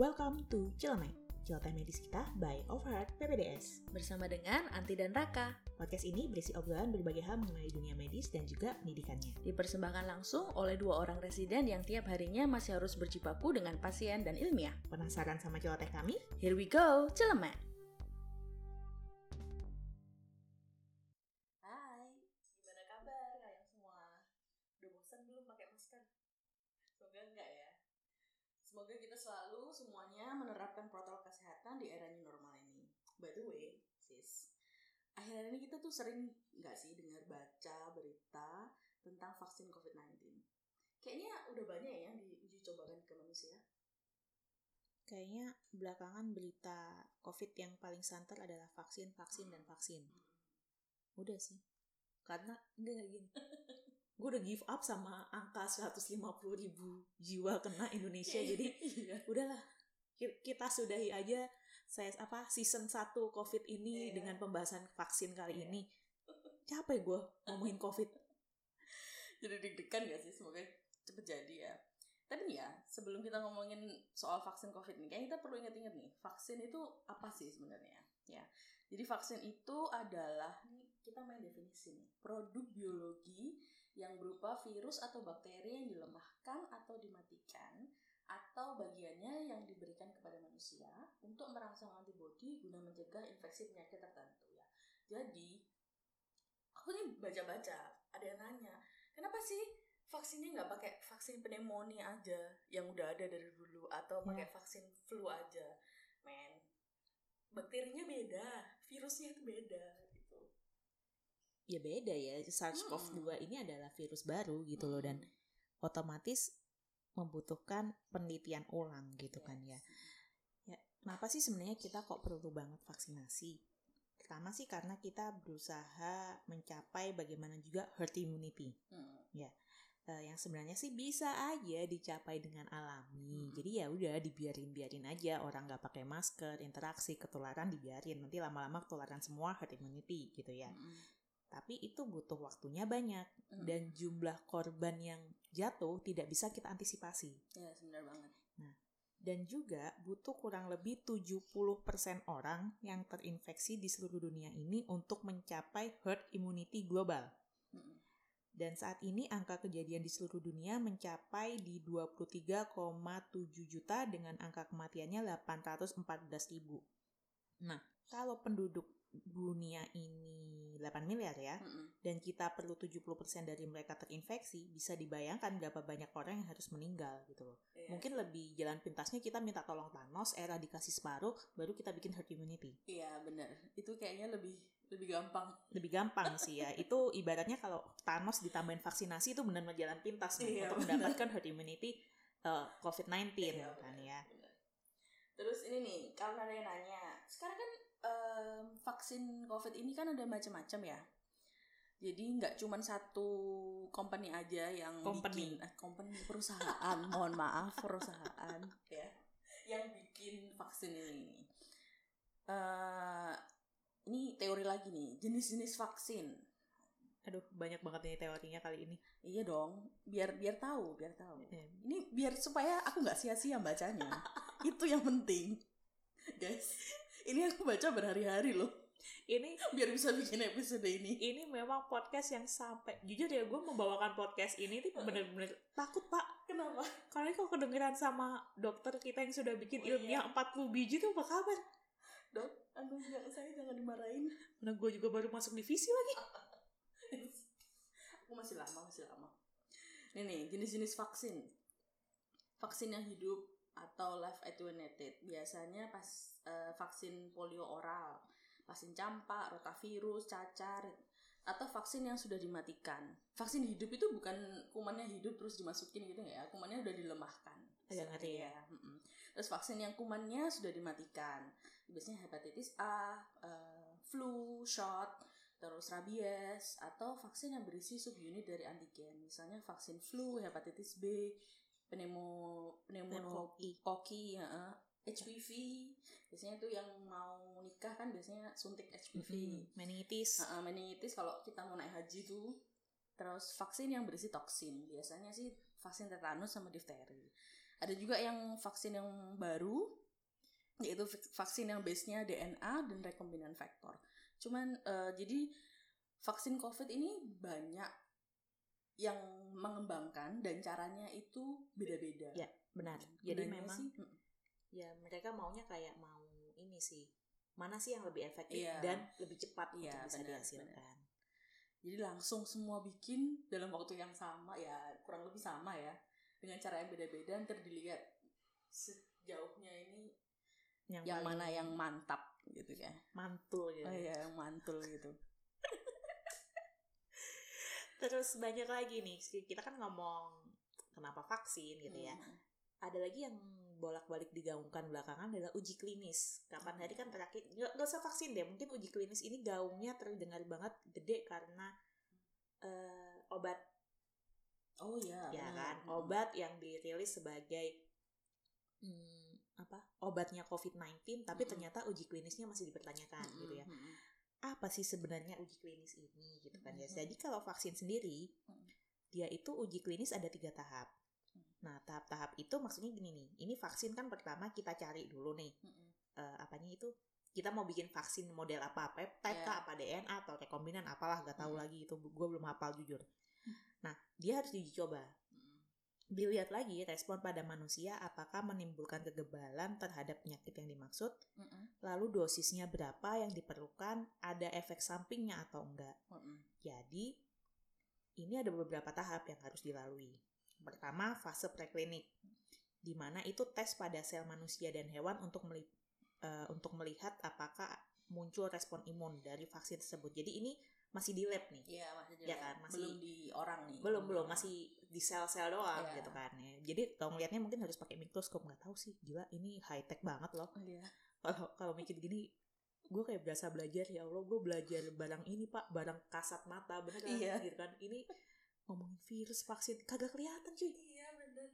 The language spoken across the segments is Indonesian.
Welcome to Cilemek, Ciloteh Medis kita by Overheart PPDS. Bersama dengan Anti dan Raka. Podcast ini berisi obrolan berbagai hal mengenai dunia medis dan juga pendidikannya. Dipersembahkan langsung oleh dua orang residen yang tiap harinya masih harus berjibaku dengan pasien dan ilmiah. Penasaran sama celoteh kami? Here we go, Cilemek! Akhir-akhir ini kita tuh sering nggak sih dengar baca berita tentang vaksin COVID-19. Kayaknya udah banyak ya yang diuji cobakan ke manusia. Kayaknya belakangan berita COVID yang paling santer adalah vaksin, vaksin, dan vaksin. Udah sih. Karena, enggak gini. gue udah give up sama angka 150 ribu jiwa kena Indonesia jadi iya. udahlah ki- kita sudahi aja saya apa season 1 covid ini Iya. dengan pembahasan vaksin kali Iya. ini. Capek gue ngomongin covid. Jadi deg-degan gak sih? Semoga cepet jadi ya. Tapi nih ya sebelum kita ngomongin soal vaksin covid nih kayaknya kita perlu ingat-ingat nih vaksin itu apa sih sebenarnya? Ya. Jadi vaksin itu adalah nih kita main definisi nih produk biologi yang berupa virus atau bakteri yang dilemahkan atau dimatikan atau bagiannya yang diberikan kepada manusia untuk merangsang antibodi guna mencegah infeksi penyakit tertentu ya. Jadi aku nih baca-baca ada yang nanya kenapa sih vaksinnya nggak pakai vaksin pneumonia aja yang udah ada dari dulu atau Ya. pakai vaksin flu aja? Men bakterinya beda virusnya itu beda gitu. Ya beda ya SARS-CoV-2 ini adalah virus baru gitu loh dan otomatis membutuhkan penelitian ulang gitu kan ya ya kenapa sih sebenarnya kita kok perlu banget vaksinasi pertama sih karena kita berusaha mencapai bagaimana juga herd immunity Hmm. Eh, yang sebenarnya sih bisa aja dicapai dengan alami. Mm-mm. Jadi ya udah dibiarin biarin aja orang nggak pakai masker, interaksi, ketularan dibiarin. Nanti lama-lama ketularan semua herd immunity gitu ya. Mm-mm. Tapi itu butuh waktunya banyak Mm. dan jumlah korban yang jatuh tidak bisa kita antisipasi. ya sebenarnya banget Dan juga butuh kurang lebih 70% orang yang terinfeksi di seluruh dunia ini untuk mencapai herd immunity global. Mm-mm. Dan saat ini angka kejadian di seluruh dunia mencapai di 23,7 juta dengan angka kematiannya 814 ribu. Nah, kalau penduduk dunia ini 8 miliar ya, Mm-mm. dan kita perlu 70% dari mereka terinfeksi, bisa dibayangkan berapa banyak orang yang harus meninggal gitu loh. Iya. Mungkin lebih jalan pintasnya kita minta tolong Thanos, eradikasi separuh, baru kita bikin herd immunity. iya benar itu kayaknya lebih lebih gampang lebih gampang sih ya. Itu ibaratnya kalau Thanos ditambahin vaksinasi itu benar-benar jalan pintas nih Iya, untuk benar. mendapatkan herd immunity uh, COVID-19 Iya, kan benar, ya. Terus ini nih, kalau ada yang nanya, sekarang kan em, vaksin COVID ini kan ada macam-macam ya. Jadi nggak cuma satu company aja yang Company. bikin, eh, company perusahaan, mohon maaf perusahaan ya, yang bikin vaksin ini. eh ini teori lagi nih, jenis-jenis vaksin. Aduh, banyak banget nih teorinya kali ini. Iya dong, biar biar tahu, biar tahu. Eh, Ini biar supaya aku nggak sia-sia bacanya. Itu yang penting. Guys, ini aku baca berhari-hari loh. Ini Biar bisa bikin episode ini. ini memang podcast yang sampai jujur ya gue membawakan podcast ini tuh bener-bener takut pak Kenapa? kalian kalau kedengeran sama dokter kita yang sudah bikin Oh, iya. ilmiah 40 biji tuh apa kabar? Dok, aduh jangan saya jangan dimarahin. Mana gue juga baru masuk divisi lagi. aku masih lama, masih lama. Nih, jenis-jenis vaksin. Vaksin yang hidup atau live attenuated. Biasanya pas eh, vaksin polio oral, vaksin campak, rotavirus, cacar, atau vaksin yang sudah dimatikan. Vaksin hidup itu bukan kumannya hidup terus dimasukin gitu ya, kumannya udah dilemahkan. Agak ngeri ya. mm-mm. Terus vaksin yang kumannya sudah dimatikan, biasanya hepatitis A, eh, flu, shot, terus rabies, atau vaksin yang berisi subunit dari antigen, misalnya vaksin flu, hepatitis B, pneumo, Pneumokoki. pneumokoki, ya, HPV, biasanya itu yang mau nikah kan biasanya suntik HPV. Meningitis. Heeh, meningitis kalau kita mau naik haji tuh Terus vaksin yang berisi toksin, biasanya sih vaksin tetanus sama difteri. Ada juga yang vaksin yang baru, yaitu vaksin yang base-nya DNA dan rekombinan faktor. Cuman uh, jadi vaksin COVID ini banyak yang mengembangkan dan caranya itu beda-beda. Ya, benar. Jadi memang sih, ya mereka maunya kayak mau ini sih. Mana sih yang lebih efektif iya. dan lebih cepat iya, untuk bisa benar, dihasilkan. Benar. Jadi langsung semua bikin dalam waktu yang sama ya, kurang lebih sama ya. Dengan cara yang beda-beda ntar dilihat sejauhnya ini yang, yang mana yang mantap gitu ya. Mantul gitu. Oh iya, yang mantul gitu. Terus banyak lagi nih, kita kan ngomong kenapa vaksin gitu ya. Hmm. Ada lagi yang bolak-balik digaungkan belakangan adalah uji klinis. Kapan hari kan terakhir, nggak, nggak usah vaksin deh, mungkin uji klinis ini gaungnya terdengar banget gede karena uh, obat. Oh iya. Ya kan, hmm. obat yang dirilis sebagai hmm, apa obatnya COVID-19, tapi hmm. ternyata uji klinisnya masih dipertanyakan hmm. gitu ya. Apa sih sebenarnya uji klinis ini gitu kan ya. Mm-hmm. Jadi kalau vaksin sendiri mm-hmm. dia itu uji klinis ada tiga tahap. Mm-hmm. Nah tahap-tahap itu maksudnya gini nih. Ini vaksin kan pertama kita cari dulu nih uh, apanya itu kita mau bikin vaksin model apa peptide yeah. apa DNA atau rekombinan apalah gak tahu mm-hmm. lagi itu gue belum hafal jujur. Nah dia harus diuji coba dilihat lagi respon pada manusia apakah menimbulkan kegebalan terhadap penyakit yang dimaksud, mm -mm. lalu dosisnya berapa yang diperlukan, ada efek sampingnya atau enggak. Mm -mm. Jadi ini ada beberapa tahap yang harus dilalui. Pertama fase preklinik, di mana itu tes pada sel manusia dan hewan untuk meli uh, untuk melihat apakah muncul respon imun dari vaksin tersebut. Jadi ini masih di lab nih. Iya, masih di ya lab. kan, masih belum di orang nih. Belum, belum, masih di sel-sel doang yeah. gitu kan ya. Jadi kalau ngeliatnya mungkin harus pakai mikroskop, nggak tahu sih. Gila, ini high tech banget loh. Iya. Kalau kalau mikir gini gue kayak berasa belajar ya Allah gue belajar barang ini pak barang kasat mata bener kan iya. gitu kan ini ngomongin virus vaksin kagak kelihatan cuy iya bener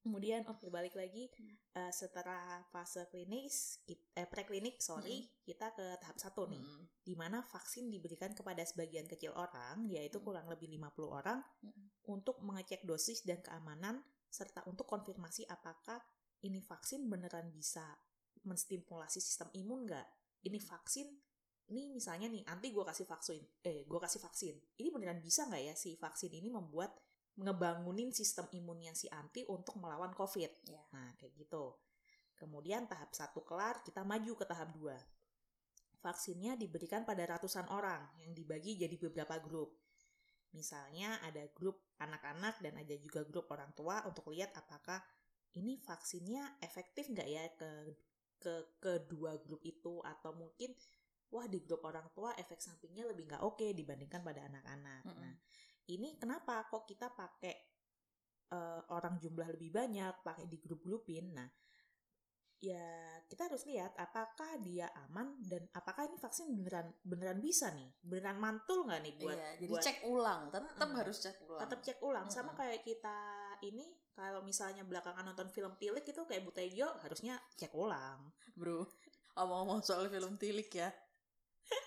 Kemudian oke okay, balik lagi hmm. uh, setelah fase klinis eh preklinik sorry hmm. kita ke tahap satu nih hmm. di mana vaksin diberikan kepada sebagian kecil orang yaitu hmm. kurang lebih 50 orang hmm. untuk mengecek dosis dan keamanan serta untuk konfirmasi apakah ini vaksin beneran bisa menstimulasi sistem imun nggak ini hmm. vaksin ini misalnya nih nanti gue kasih vaksin eh gue kasih vaksin ini beneran bisa nggak ya si vaksin ini membuat ngebangunin sistem imunnya si anti untuk melawan COVID. Yeah. Nah, kayak gitu. Kemudian tahap satu kelar, kita maju ke tahap dua. Vaksinnya diberikan pada ratusan orang yang dibagi jadi beberapa grup. Misalnya ada grup anak-anak dan ada juga grup orang tua untuk lihat apakah ini vaksinnya efektif nggak ya ke ke kedua grup itu atau mungkin wah di grup orang tua efek sampingnya lebih nggak oke okay dibandingkan pada anak-anak. Mm -hmm. Nah ini kenapa kok kita pakai uh, orang jumlah lebih banyak, pakai di grup-grupin. Nah, ya kita harus lihat apakah dia aman dan apakah ini vaksin beneran beneran bisa nih? Beneran mantul nggak nih buat iya, jadi buat, cek ulang tetap uh, harus cek ulang. Tetap cek ulang. Uh, sama kayak kita ini kalau misalnya belakangan nonton film tilik itu kayak Butejo harusnya cek ulang. Bro omong-omong soal film tilik ya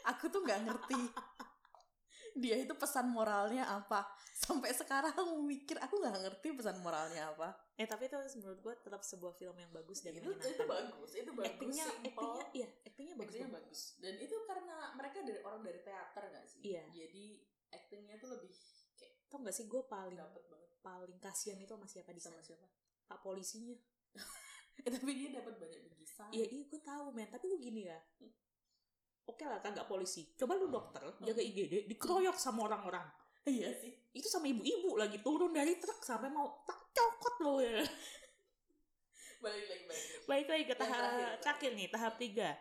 aku tuh nggak ngerti dia itu pesan moralnya apa? Sampai sekarang mikir aku nggak ngerti pesan moralnya apa. Eh tapi itu menurut gue tetap sebuah film yang bagus dan itu, itu bagus itu bagus actingnya actingnya iya actingnya bagus actingnya bagus. Dan itu karena mereka dari orang dari teater gak sih? Iya. Jadi actingnya tuh lebih kayak tau gak sih gue paling paling kasihan itu sama siapa di sana? sama siapa? Pak polisinya. Eh, tapi dia dapat banyak bingkisan iya iya gue tahu men. Tapi gue gini ya oke okay lah kagak polisi. Coba lu dokter jaga IGD dikeroyok sama orang-orang. Iya sih. Itu sama ibu-ibu lagi turun dari truk sampai mau tak cokot lo ya. Balik lagi balik lagi, balik lagi ke tahap terakhir nih tahap tiga.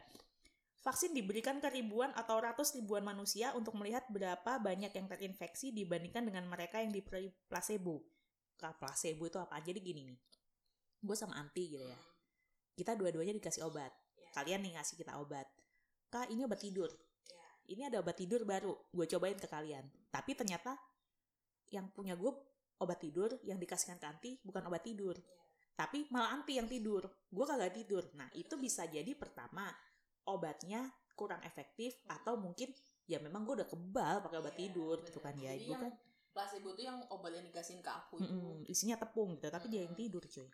Vaksin diberikan ke ribuan atau ratus ribuan manusia untuk melihat berapa banyak yang terinfeksi dibandingkan dengan mereka yang diberi placebo. Kalau placebo itu apa? Jadi gini nih, gue sama anti gitu ya. Kita dua-duanya dikasih obat. Iya. Kalian nih ngasih kita obat kak ini obat tidur ya. ini ada obat tidur baru gue cobain ke kalian tapi ternyata yang punya gue obat tidur yang dikasihkan ke anti bukan obat tidur ya. tapi malah anti yang tidur gue kagak tidur nah itu bisa jadi pertama obatnya kurang efektif hmm. atau mungkin ya memang gue udah kebal pakai obat ya, tidur bener. gitu kan ya itu kan placebo itu yang obat yang dikasihin ke aku itu isinya tepung gitu tapi hmm. dia yang tidur cuy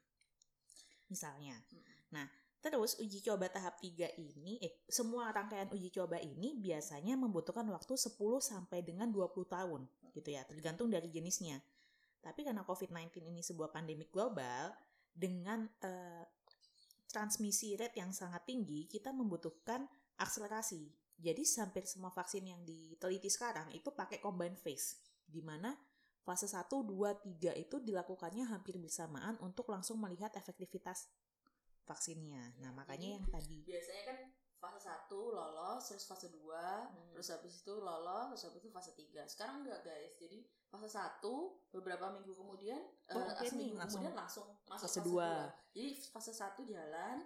misalnya. Mm. Nah, terus uji coba tahap 3 ini eh semua rangkaian uji coba ini biasanya membutuhkan waktu 10 sampai dengan 20 tahun gitu ya, tergantung dari jenisnya. Tapi karena COVID-19 ini sebuah pandemi global dengan eh, transmisi rate yang sangat tinggi, kita membutuhkan akselerasi. Jadi hampir semua vaksin yang diteliti sekarang itu pakai combined phase, di mana fase 1, 2, 3 itu dilakukannya hampir bersamaan untuk langsung melihat efektivitas vaksinnya. Nah, makanya yang tadi biasanya kan fase 1 lolos terus fase 2 Hmm. terus habis itu lolos terus habis itu fase 3 sekarang enggak guys jadi fase 1 beberapa minggu kemudian Oh, eh, oke nih, seminggu langsung kemudian langsung masuk fase fase, dua. 2 jadi fase 1 jalan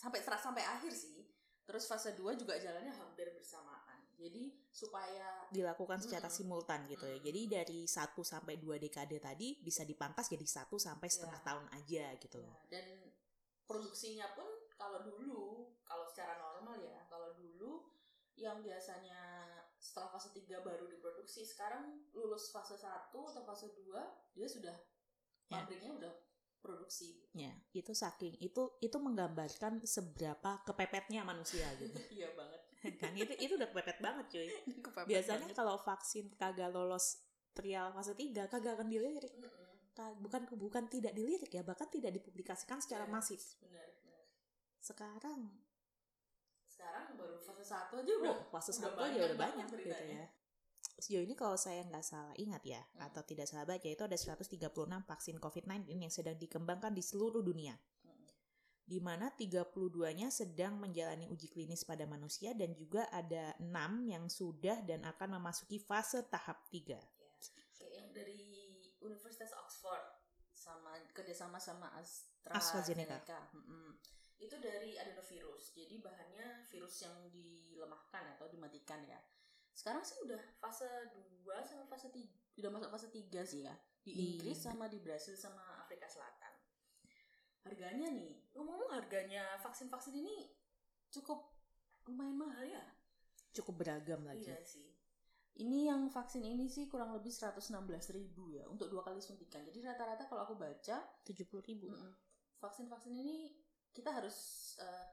sampai terus sampai akhir sih terus fase 2 juga jalannya hampir bersamaan jadi supaya dilakukan secara Mm-mm. simultan gitu ya. Mm. Jadi dari 1 sampai 2 dekade tadi bisa dipangkas jadi 1 sampai setengah Ya. tahun aja gitu. Ya, dan produksinya pun kalau dulu kalau secara normal ya kalau dulu yang biasanya setelah fase 3 baru diproduksi sekarang lulus fase 1 atau fase 2 dia sudah Ya. pabriknya udah produksi Ya, itu saking itu itu menggambarkan seberapa kepepetnya manusia gitu. iya banget kan itu itu udah kepepet banget cuy. Kepepet Biasanya banget. kalau vaksin kagak lolos trial fase 3 kagak akan dilirik. Bukan bukan tidak dilirik ya, bahkan tidak dipublikasikan secara masif. benar benar Sekarang sekarang baru fase 1 aja udah oh, fase udah satu aja banyak udah banyak gitu ya. Sejauh ini kalau saya nggak salah ingat ya, Hmm. atau tidak salah baca itu ada 136 vaksin COVID-19 yang sedang dikembangkan di seluruh dunia. Mm-mm. Di mana 32-nya sedang menjalani uji klinis pada manusia dan juga ada 6 yang sudah dan akan memasuki fase tahap 3. Ya, kayak yang dari Universitas Oxford kerjasama sama AstraZeneca. AstraZeneca. Mm-mm. Itu dari adenovirus. Jadi bahannya virus yang dilemahkan atau dimatikan ya. Sekarang sih udah fase 2 sama fase 3. Udah masuk fase 3 sih ya. Di Di- Inggris sama di Brasil sama Afrika Selatan. Harganya nih, ngomong-ngomong harganya vaksin-vaksin ini cukup lumayan mahal ya. Cukup beragam lagi. Iya sih. Ini yang vaksin ini sih kurang lebih 116.000 ribu ya untuk dua kali suntikan. Jadi rata-rata kalau aku baca 70 ribu. mm-mm, vaksin-vaksin ini kita harus eh,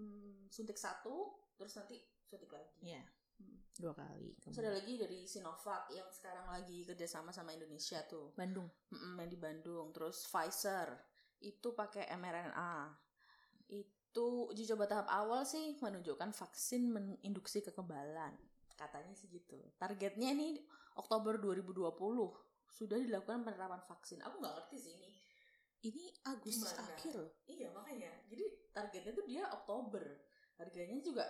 mm, suntik satu terus nanti suntik lagi. Iya, Mm. dua kali. Terus ada lagi dari Sinovac yang sekarang lagi kerjasama sama Indonesia tuh, Bandung. Mm-mm, yang di Bandung. Terus Pfizer itu pakai mRNA. Itu uji coba tahap awal sih menunjukkan vaksin menginduksi kekebalan. Katanya sih gitu. Targetnya ini Oktober 2020 sudah dilakukan penerapan vaksin. Aku nggak ngerti sih ini. Ini Agustus Gimana? akhir. Iya makanya. Jadi targetnya tuh dia Oktober. Harganya juga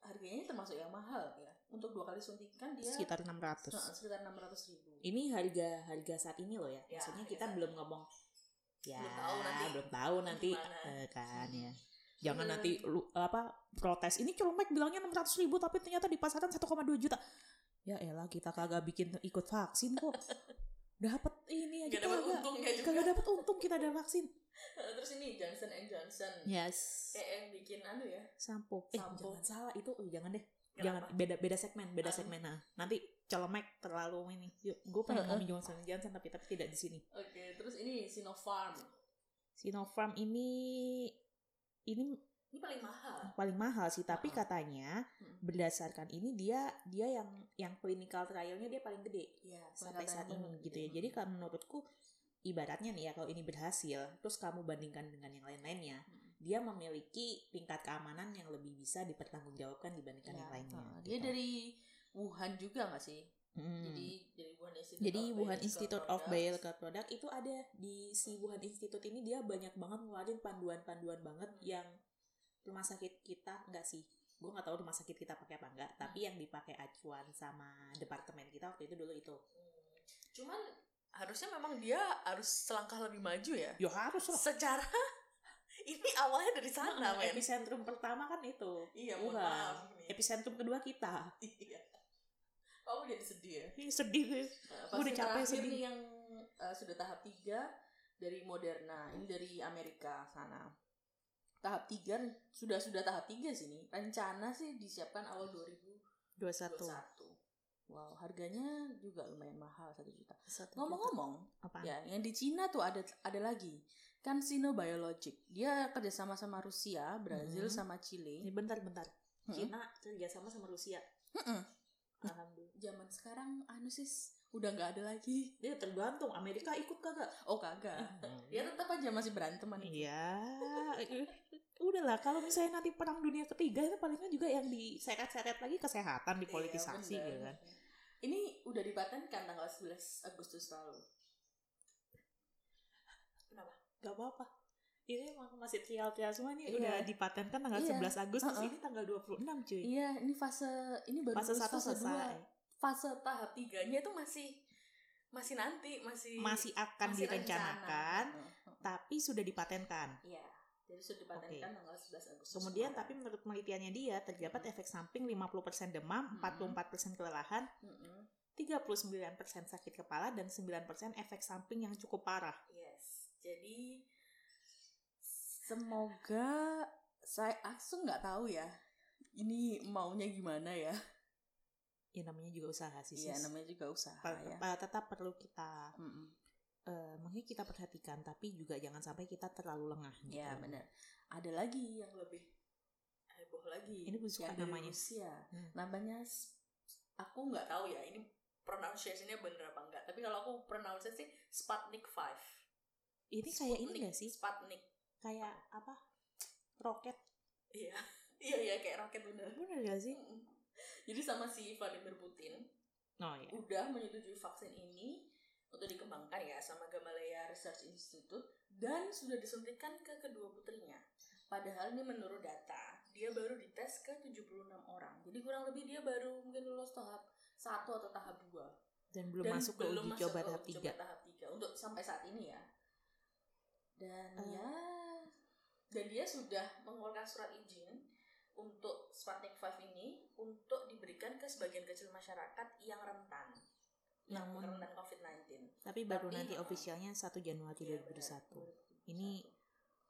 harganya termasuk yang mahal ya. Untuk dua kali suntikan dia Sekitar 600. Nah, sekitar 600 ribu. Ini harga harga saat ini loh ya. Ya, Maksudnya kita belum ngomong ya Belum tahu nanti belum tahu nanti gimana. eh, kan ya. Jangan Iya. nanti lu apa protes. Ini Colmek bilangnya 600 ribu tapi ternyata di pasaran 1,2 juta. Ya elah kita kagak bikin ikut vaksin kok. Dapat ini aja Gak dapat kagak. untungnya juga. Kagak dapat untung kita ada vaksin. Terus ini Johnson and Johnson. Yes. Kayak yang bikin anu ya. Sampo. Eh Sampo. jangan salah itu oh, jangan deh. Kenapa? Jangan beda beda segmen, beda Ah. segmen nah. Nanti Colmek terlalu ini. Yuk, gue pengen ngomong Johnson Johnson tapi tapi tidak di sini. Oke, terus ini Sinopharm. Sinopharm ini ini Ini paling mahal. paling mahal sih tapi katanya Hmm. berdasarkan ini dia dia yang yang clinical trialnya dia paling gede Iya, sampai saat ini gitu ya jadi kalau menurutku ibaratnya nih ya kalau ini berhasil terus kamu bandingkan dengan yang lain-lainnya Hmm. dia memiliki tingkat keamanan yang lebih bisa dipertanggungjawabkan dibandingkan yang lainnya. Dia gitu. dari Wuhan juga nggak sih? Hmm. Jadi dari Wuhan Institute Jadi of Wuhan Biological Institute of. Biological Product itu ada di si Wuhan Institute ini dia banyak banget ngeluarin panduan-panduan banget Hmm. yang rumah sakit kita enggak sih gue nggak tahu rumah sakit kita pakai apa enggak Hmm. tapi yang dipakai acuan sama departemen kita waktu itu dulu itu Hmm. Cuman harusnya memang dia harus selangkah lebih maju ya. ya harus lah Secara ini awalnya dari sana, men. epicentrum pertama kan itu Iya, mohon Wuhan maaf epicentrum kedua kita Iya. Kamu jadi sedih ya? Ih, sedih gue Nah, Gua udah capek sedih. nih yang uh, sudah tahap 3 dari Moderna. Ini dari Amerika sana. Tahap 3 sudah sudah tahap 3 sih nih. Rencana sih disiapkan awal 2021. 21 Wow, harganya juga lumayan mahal 1 juta. Satu juta. Ngomong-ngomong, apa ya yang di Cina tuh ada ada lagi. CanSino Biologic. Dia kerjasama sama Rusia, Brazil, Mhm. sama Chile. Ini bentar-bentar. Mm-mm. Cina kerjasama sama Rusia. Mm-mm. Alhamdulillah. Zaman sekarang anu sis udah nggak ada lagi. Dia tergantung. Amerika ikut kagak? Oh kagak. Dia tetap aja masih beranteman. Iya. Udahlah, kalau misalnya nanti perang dunia ketiga itu palingnya juga yang diseret-seret lagi kesehatan, dipolitisasi Iya, gitu kan. Ini udah dipatenkan tanggal 11 Agustus lalu. Gak apa-apa. Ini emang masih trial-trial semua nih Iya. udah dipatenkan tanggal Iya. 11 Agustus, Uh-uh. ini tanggal 26 cuy. Iya, ini fase ini baru Fase lulus satu fase dua. selesai. Fase tahap tiganya itu masih masih nanti masih Masih akan masih direncanakan, rencana. Heeh. tapi sudah dipatenkan. Iya. Jadi sudah dipatenkan tanggal 11 Agustus. Kemudian tapi kemarin. menurut penelitiannya dia terdapat efek samping 50% demam, Mm-mm. 44% kelelahan, Mm-mm. 39% sakit kepala dan 9% efek samping yang cukup parah. Yes. Jadi semoga saya aku nggak tahu ya. Ini maunya gimana ya? Ya namanya juga usaha sih. Iya, namanya juga usaha Pa- ya. tetap perlu kita eh mungkin kita perhatikan tapi juga jangan sampai kita terlalu lengah gitu. Ya benar. Ada lagi yang lebih heboh lagi. Ini suka yang namanya. Rusia. Hmm. Namanya aku nggak tahu ya ini pronunciation-nya bener apa enggak. Tapi kalau aku pronunciation sih Sputnik 5. Ini kayak ini gak sih? Sputnik. Kayak apa? Roket. Iya. Iya iya kayak roket bener. Bener gak sih? Jadi sama si Vladimir Putin Oh iya. udah menyetujui vaksin ini untuk dikembangkan ya sama Gamaleya Research Institute dan sudah disuntikan ke kedua putrinya. Padahal ini menurut data, dia baru dites ke 76 orang. Jadi kurang lebih dia baru mungkin lulus tahap 1 atau tahap 2. Dan belum dan masuk ke uji coba tahap uji 3. coba tahap 3 untuk sampai saat ini ya. Dan Eh. ya dan dia sudah mengeluarkan surat izin untuk Sputnik 5 ini untuk diberikan ke sebagian kecil masyarakat yang rentan yang Namun- rentan COVID-19. Tapi baru Tapi, nanti uh, officialnya 1 Januari Iya, 2021. benar. Ini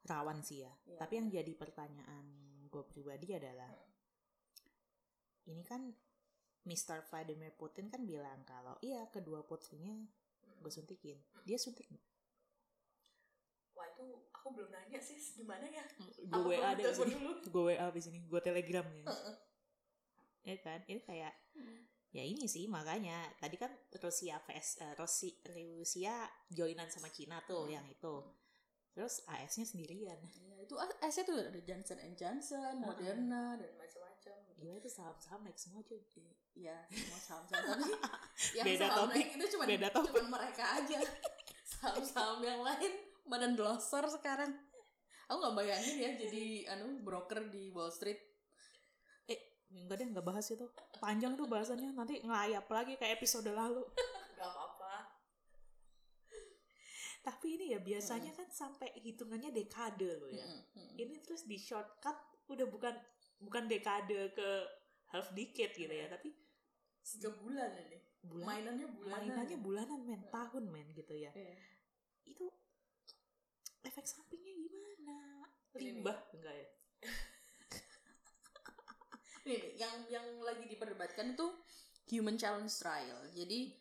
rawan sih ya. Iya. Tapi yang jadi pertanyaan gue pribadi adalah Hmm. ini kan Mr. Vladimir Putin kan bilang kalau iya kedua putrinya Hmm. gue suntikin. Dia suntik nggak? Wah itu aku belum nanya sih gimana ya. Gue WA deh. Gue WA di sini. Gue telegram ya. Heeh. Ya kan? Ini kayak Hmm. ya ini sih makanya tadi kan Rusia vs eh, Rusia, Rusia joinan sama Cina tuh yang itu. Terus AS-nya sendirian. Ya, itu S itu ada Johnson and Johnson, Heeh. Moderna dan macam-macam. Gila itu saham-saham naik semua cuy. Iya, semua saham-saham tapi yang Beda saham topik, naik itu cuma beda topik. cuman mereka aja. Saham-saham yang lain badan glosor sekarang. Aku nggak bayangin ya jadi anu broker di Wall Street. Enggak deh, enggak bahas itu. Panjang tuh bahasannya. Nanti ngelayap lagi kayak episode lalu. Gak apa-apa. Tapi ini ya biasanya kan sampai hitungannya dekade loh ya. Mm, mm. Ini terus di shortcut udah bukan bukan dekade ke half decade gitu ya, tapi Tiga bulan ini. bulan Mainannya bulanan. mainannya bulanan men, tahun men gitu ya. Iya. Itu efek sampingnya gimana? Limbah enggak ya? Ini nih, yang yang lagi diperdebatkan itu human challenge trial. Jadi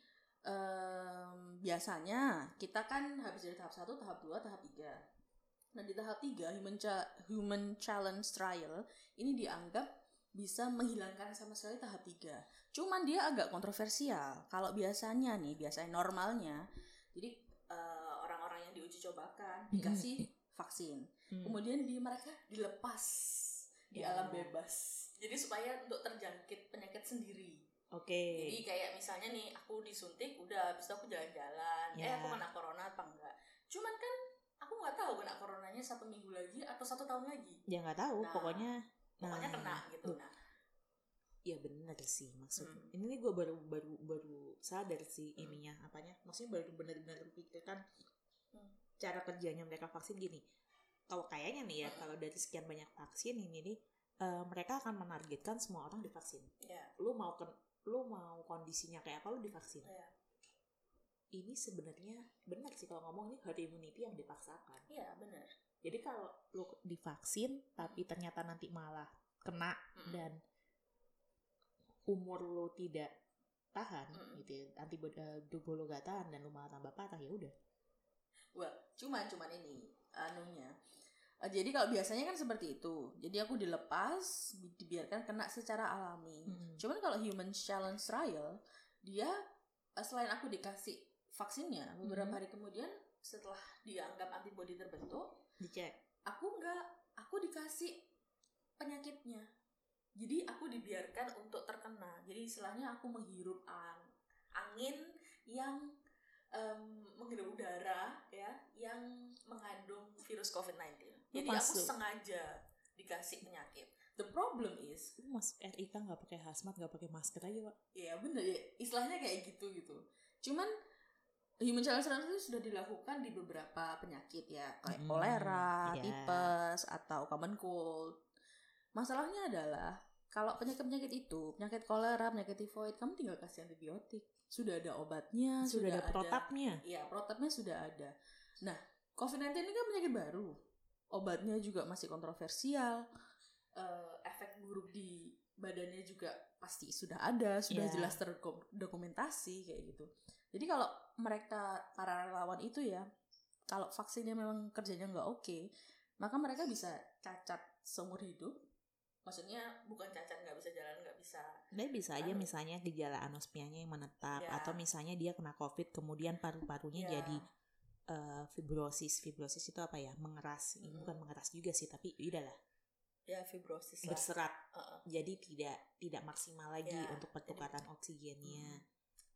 em, biasanya kita kan habis dari tahap 1, tahap 2, tahap 3. Nah, di tahap 3 human cha- human challenge trial ini dianggap bisa menghilangkan sama sekali tahap 3. Cuman dia agak kontroversial. Kalau biasanya nih, biasanya normalnya jadi orang-orang yang diuji cobakan dikasih vaksin. Hmm. Kemudian di mereka dilepas di Ya. alam bebas. Jadi supaya untuk terjangkit penyakit sendiri. Oke. Jadi kayak misalnya nih aku disuntik, udah habis itu aku jalan-jalan. Eh Ya. aku kena corona apa enggak? Cuman kan aku nggak tahu kena coronanya satu minggu lagi atau satu tahun lagi. Ya nggak tahu, Nah, pokoknya Pokoknya Nah, kena gitu. Nah, ya bener sih maksud. Hmm. Ini nih gue baru baru baru sadar sih Hmm. ininya apanya. Maksudnya baru benar-benar pikirkan Hmm. Cara kerjanya mereka vaksin gini. Kalau kayaknya nih ya, Hmm. kalau dari sekian banyak vaksin ini nih eh, mereka akan menargetkan semua orang divaksin. ya, Lu mau ken- lu mau kondisinya kayak apa lu divaksin. ya, Ini sebenarnya benar sih kalau ngomong ini herd immunity yang dipaksakan. ya benar. Jadi kalau lu divaksin tapi ternyata nanti malah kena Mm-mm. dan umur lu tidak tahan Mm-mm. gitu ya, antibody uh, tubuh lu gak tahan dan lu malah tambah parah ya udah Wah, cuman cuman ini anunya. Uh, jadi kalau biasanya kan seperti itu. Jadi aku dilepas, dibiarkan kena secara alami. Mm-mm. Cuman kalau human challenge trial, dia uh, selain aku dikasih vaksinnya, beberapa Mhm. hari kemudian setelah dianggap antibodi terbentuk, Dicek. aku enggak, aku dikasih penyakitnya. Jadi aku dibiarkan untuk terkena. Jadi istilahnya aku menghirup ang- angin yang em, menghirup udara ya, yang mengandung virus COVID-19. Lu Jadi aku masuk. sengaja dikasih penyakit. The problem is, Lu masuk RIK nggak pakai hazmat, nggak pakai masker aja, Pak. ya bener ya, istilahnya kayak gitu gitu. Cuman human challenge itu sudah dilakukan di beberapa penyakit ya, kayak Hmm, kolera, iya. tipes atau common cold. Masalahnya adalah kalau penyakit-penyakit itu, penyakit kolera, penyakit tifoid, kamu tinggal kasih antibiotik. Sudah ada obatnya, Sudah ada protapnya. Iya, protapnya sudah ada. Nah, COVID-19 ini kan penyakit baru. Obatnya juga masih kontroversial. Eh, efek buruk di badannya juga pasti sudah ada, sudah Iya. jelas terdokumentasi kayak gitu. Jadi kalau mereka para relawan itu ya, kalau vaksinnya memang kerjanya nggak oke, maka mereka bisa cacat seumur hidup. Maksudnya bukan cacat nggak bisa jalan, bisa Dia bisa aja Anu. misalnya gejala anosmianya yang menetap Ya. atau misalnya dia kena covid kemudian paru-parunya Ya. jadi eh, fibrosis fibrosis itu apa ya mengeras Mm. bukan mengeras juga sih tapi udahlah ya fibrosis lah. berserat Heeh. jadi tidak tidak maksimal lagi Ya, untuk pertukaran oksigennya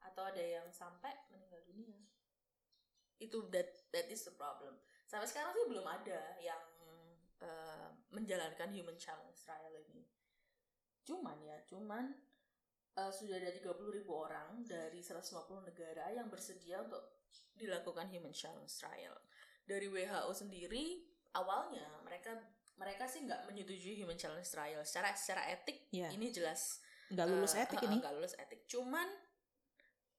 atau ada yang sampai meninggal dunia itu that that is the problem sampai sekarang sih belum ada yang eh, menjalankan human challenge trial ini cuman ya cuman eh, sudah ada 30.000 ribu orang dari 150 negara yang bersedia untuk dilakukan human challenge trial. Dari WHO sendiri awalnya mereka mereka sih nggak menyetujui human challenge trial. Secara secara etik ya ini jelas nggak lulus Eh, etik eh, ini. nggak lulus etik. Cuman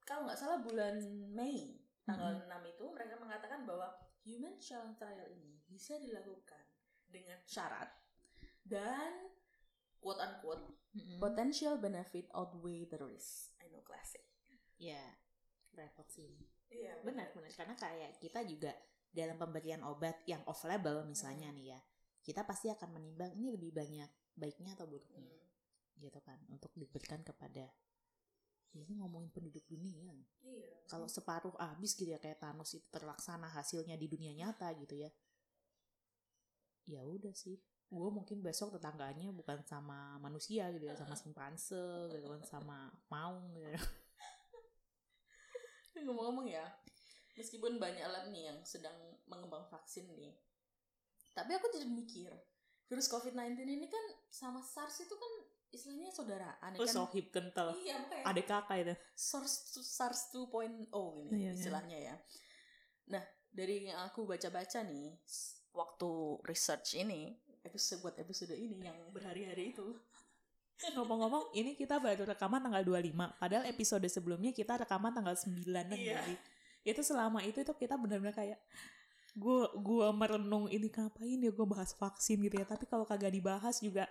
kalau nggak salah bulan Mei tanggal Mm-mm. 6 itu mereka mengatakan bahwa human challenge trial ini bisa dilakukan dengan syarat dan quote unquote Mm-mm. potential benefit outweigh the risk. I know classic. Ya repot sih. Iya benar. Benar karena kayak kita juga dalam pemberian obat yang off label misalnya Hmm. nih ya kita pasti akan menimbang ini lebih banyak baiknya atau buruknya. Hmm. gitu kan untuk diberikan kepada ya ini ngomongin penduduk dunia. Iya. Kalau separuh habis gitu ya kayak Thanos itu terlaksana hasilnya di dunia nyata gitu ya. Ya udah sih gue mungkin besok tetangganya bukan sama manusia gitu ya sama simpanse gitu kan sama maung gitu. Ngomong-ngomong ya meskipun banyak lab nih yang sedang mengembang vaksin nih tapi aku jadi mikir virus COVID-19 ini kan sama SARS itu kan istilahnya saudaraan ya oh kan? sohib kental. Iya makanya ada kakak itu. SARS SARS 2.0 ini Iya, iya. istilahnya ya. Nah dari yang aku baca-baca nih waktu research ini episode buat episode ini yang berhari-hari itu. Ngomong-ngomong ini kita baru rekaman tanggal 25 padahal episode sebelumnya kita rekaman tanggal 9 Iya. jadi itu selama itu itu kita benar-benar kayak gua gua merenung ini ngapain ya gue bahas vaksin gitu ya. Tapi kalau kagak dibahas juga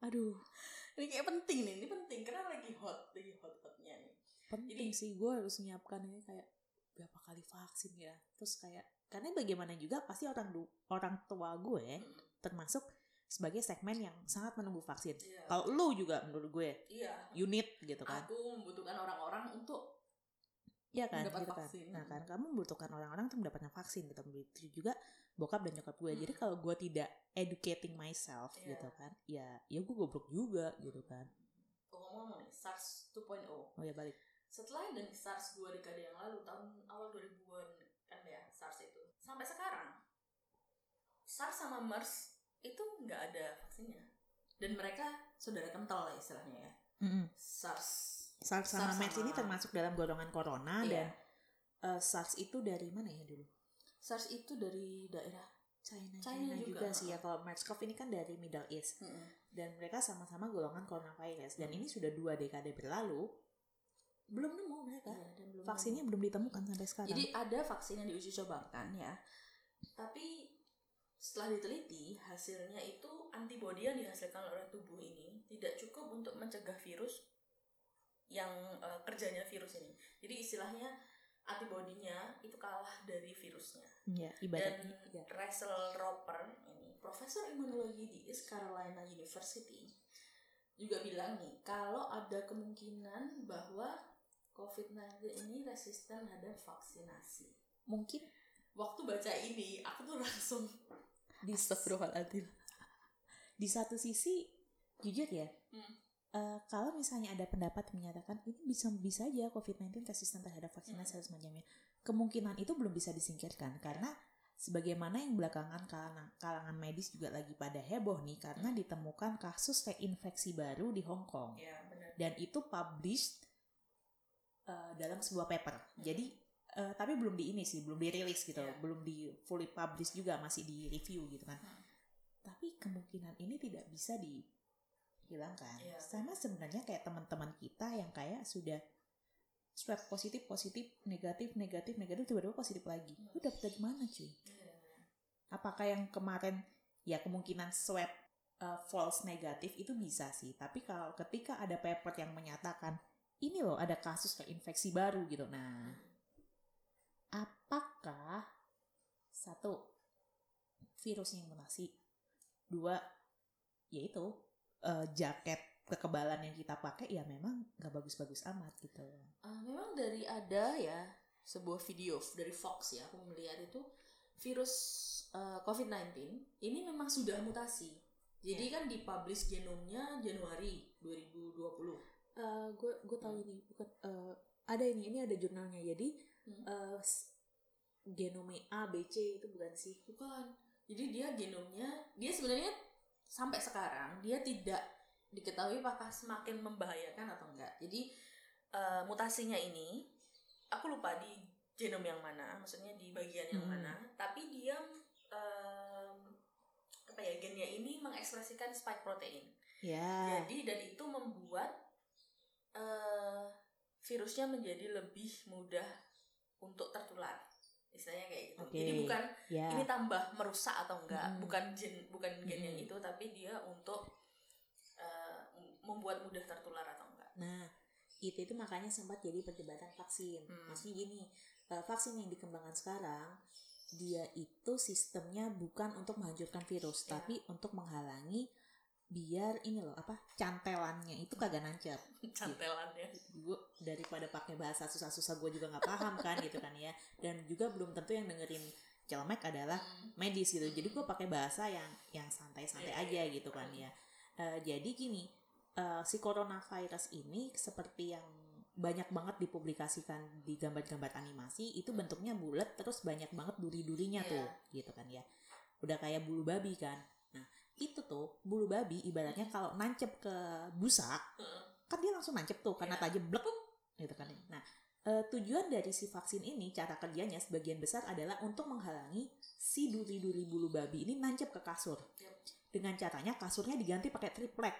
aduh. Ini kayak penting nih ini penting karena lagi hot lagi hot hotnya nih. Penting Jadi- sih gue harus nyiapkan ini kayak berapa kali vaksin ya. Terus kayak karena bagaimana juga pasti orang orang tua gue Hmm, termasuk sebagai segmen yang sangat menunggu vaksin iya kalau lu juga menurut gue iya unit gitu kan aku membutuhkan orang-orang untuk Iya kan, gitu kan. vaksin. Nah kan kamu membutuhkan orang-orang untuk mendapatkan vaksin gitu. Begitu juga bokap dan nyokap gue. Jadi Hmm. kalau gue tidak educating myself Iya. gitu kan, ya ya gue goblok juga gitu kan. ngomong-ngomong nih SARS 2.0 Oh ya balik. setelah dari SARS dua dekade yang lalu tahun awal 2000-an kan ya SARS itu sampai sekarang SARS sama MERS itu nggak ada vaksinnya dan mereka saudara kental lah istilahnya ya SARS SARS sama SARS MERS sama- ini termasuk dalam golongan corona Iya. dan eh, SARS itu dari mana ya dulu? SARS itu dari daerah China, China China, juga, juga, sih ya. Kalau MERS-CoV ini kan dari Middle East dan mereka sama-sama golongan coronavirus dan Hmm. ini sudah dua dekade berlalu belum nemu mereka. Iya, belum Vaksinnya belum ditemukan sampai sekarang. Jadi ada vaksin yang diuji cobakan ya. Tapi setelah diteliti hasilnya itu antibodi yang dihasilkan oleh tubuh ini tidak cukup untuk mencegah virus yang eh, kerjanya virus ini. Jadi istilahnya antibodinya itu kalah dari virusnya. Ya, Dan ya. Russell Roper ini profesor imunologi di East Carolina University juga bilang nih kalau ada kemungkinan bahwa COVID-19 ini resisten terhadap vaksinasi. Mungkin Waktu baca ini aku tuh langsung di Astagfirullahaladzim. di satu sisi jujur ya Hmm. eh, kalau misalnya ada pendapat yang menyatakan ini bisa bisa aja COVID-19 resisten terhadap vaksinasi Hmm. semacamnya kemungkinan itu belum bisa disingkirkan karena sebagaimana yang belakangan kalangan, kalangan medis juga lagi pada heboh nih karena ditemukan kasus reinfeksi baru di Hong Kong Ya benar. dan itu published eh, dalam sebuah paper jadi eh, tapi belum di ini sih belum dirilis gitu Iya. belum di fully publish juga masih di review gitu kan Hmm. tapi kemungkinan ini tidak bisa dihilangkan Iya. sama sebenarnya kayak teman-teman kita yang kayak sudah swab positif positif negatif negatif negatif tiba-tiba positif lagi Hmm. lu dapet dari mana cuy Iya. apakah yang kemarin ya kemungkinan swab uh, false negatif itu bisa sih tapi kalau ketika ada paper yang menyatakan ini loh ada kasus infeksi baru gitu nah apakah satu virusnya yang mutasi dua yaitu uh, jaket kekebalan yang kita pakai ya memang nggak bagus-bagus amat gitu. Ah, memang dari ada ya sebuah video dari Fox ya aku melihat itu virus eh, COVID-19 ini memang sudah mutasi. Jadi kan dipublish genomnya Januari 2020. gue gue tahu ini bukan eh, ada ini ini ada jurnalnya. Jadi Hmm. s- genome A B C itu bukan sih Bukan. Jadi dia genomnya dia sebenarnya sampai sekarang dia tidak diketahui apakah semakin membahayakan atau enggak. Jadi eh, mutasinya ini aku lupa di genom yang mana, maksudnya di bagian yang Hmm. mana, tapi dia em, apa ya gennya ini mengekspresikan spike protein. ya Jadi dan itu membuat eh, virusnya menjadi lebih mudah untuk tertular. Istilahnya kayak gitu. Oke. Jadi bukan ya ini tambah merusak atau enggak Mm. bukan gen bukan gen yang Mm. itu tapi dia untuk eh, membuat mudah tertular atau enggak nah itu itu makanya sempat jadi perdebatan vaksin Hmm. maksudnya gini eh, vaksin yang dikembangkan sekarang dia itu sistemnya bukan untuk menghancurkan virus Ya. tapi untuk menghalangi biar ini loh apa cantelannya itu kagak nancep. Cantelannya. Gue daripada pakai bahasa susah-susah gue juga nggak paham kan gitu kan ya. Dan juga belum tentu yang dengerin celemek adalah Hmm. medis gitu. Jadi gue pakai bahasa yang yang santai-santai Iya, aja iya. gitu kan ya. Eh, jadi gini eh, si coronavirus ini seperti yang banyak banget dipublikasikan di gambar-gambar animasi itu bentuknya bulat terus banyak banget duri-durinya Iya. tuh gitu kan ya. Udah kayak bulu babi kan itu tuh bulu babi ibaratnya kalau nancep ke busa kan dia langsung nancep tuh karena Iya. tajam blek gitu kan nah eh, tujuan dari si vaksin ini cara kerjanya sebagian besar adalah untuk menghalangi si duri-duri bulu babi ini nancep ke kasur Yep. dengan caranya kasurnya diganti pakai triplek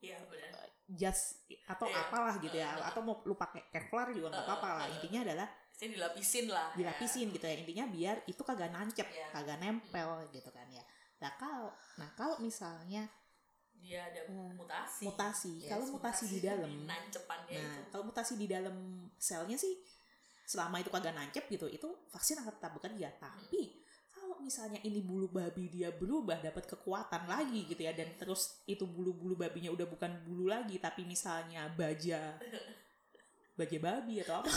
iya benar jas atau Iya. apalah gitu ya Heeh. atau mau lu pakai kevlar juga nggak apa-apa lah intinya adalah dilapisin lah ya. dilapisin gitu ya intinya biar itu kagak nancep Iya. kagak nempel gitu kan ya nah kalau nah kalau misalnya dia ada Eh, mutasi. mutasi. Yes, kalau mutasi di dalam Nah, itu. kalau mutasi di dalam selnya sih selama itu kagak nancep gitu, itu vaksin akan tetap bekerja. Tapi kalau misalnya ini bulu babi dia berubah dapat kekuatan lagi gitu ya dan terus itu bulu-bulu babinya udah bukan bulu lagi tapi misalnya baja baja babi atau apa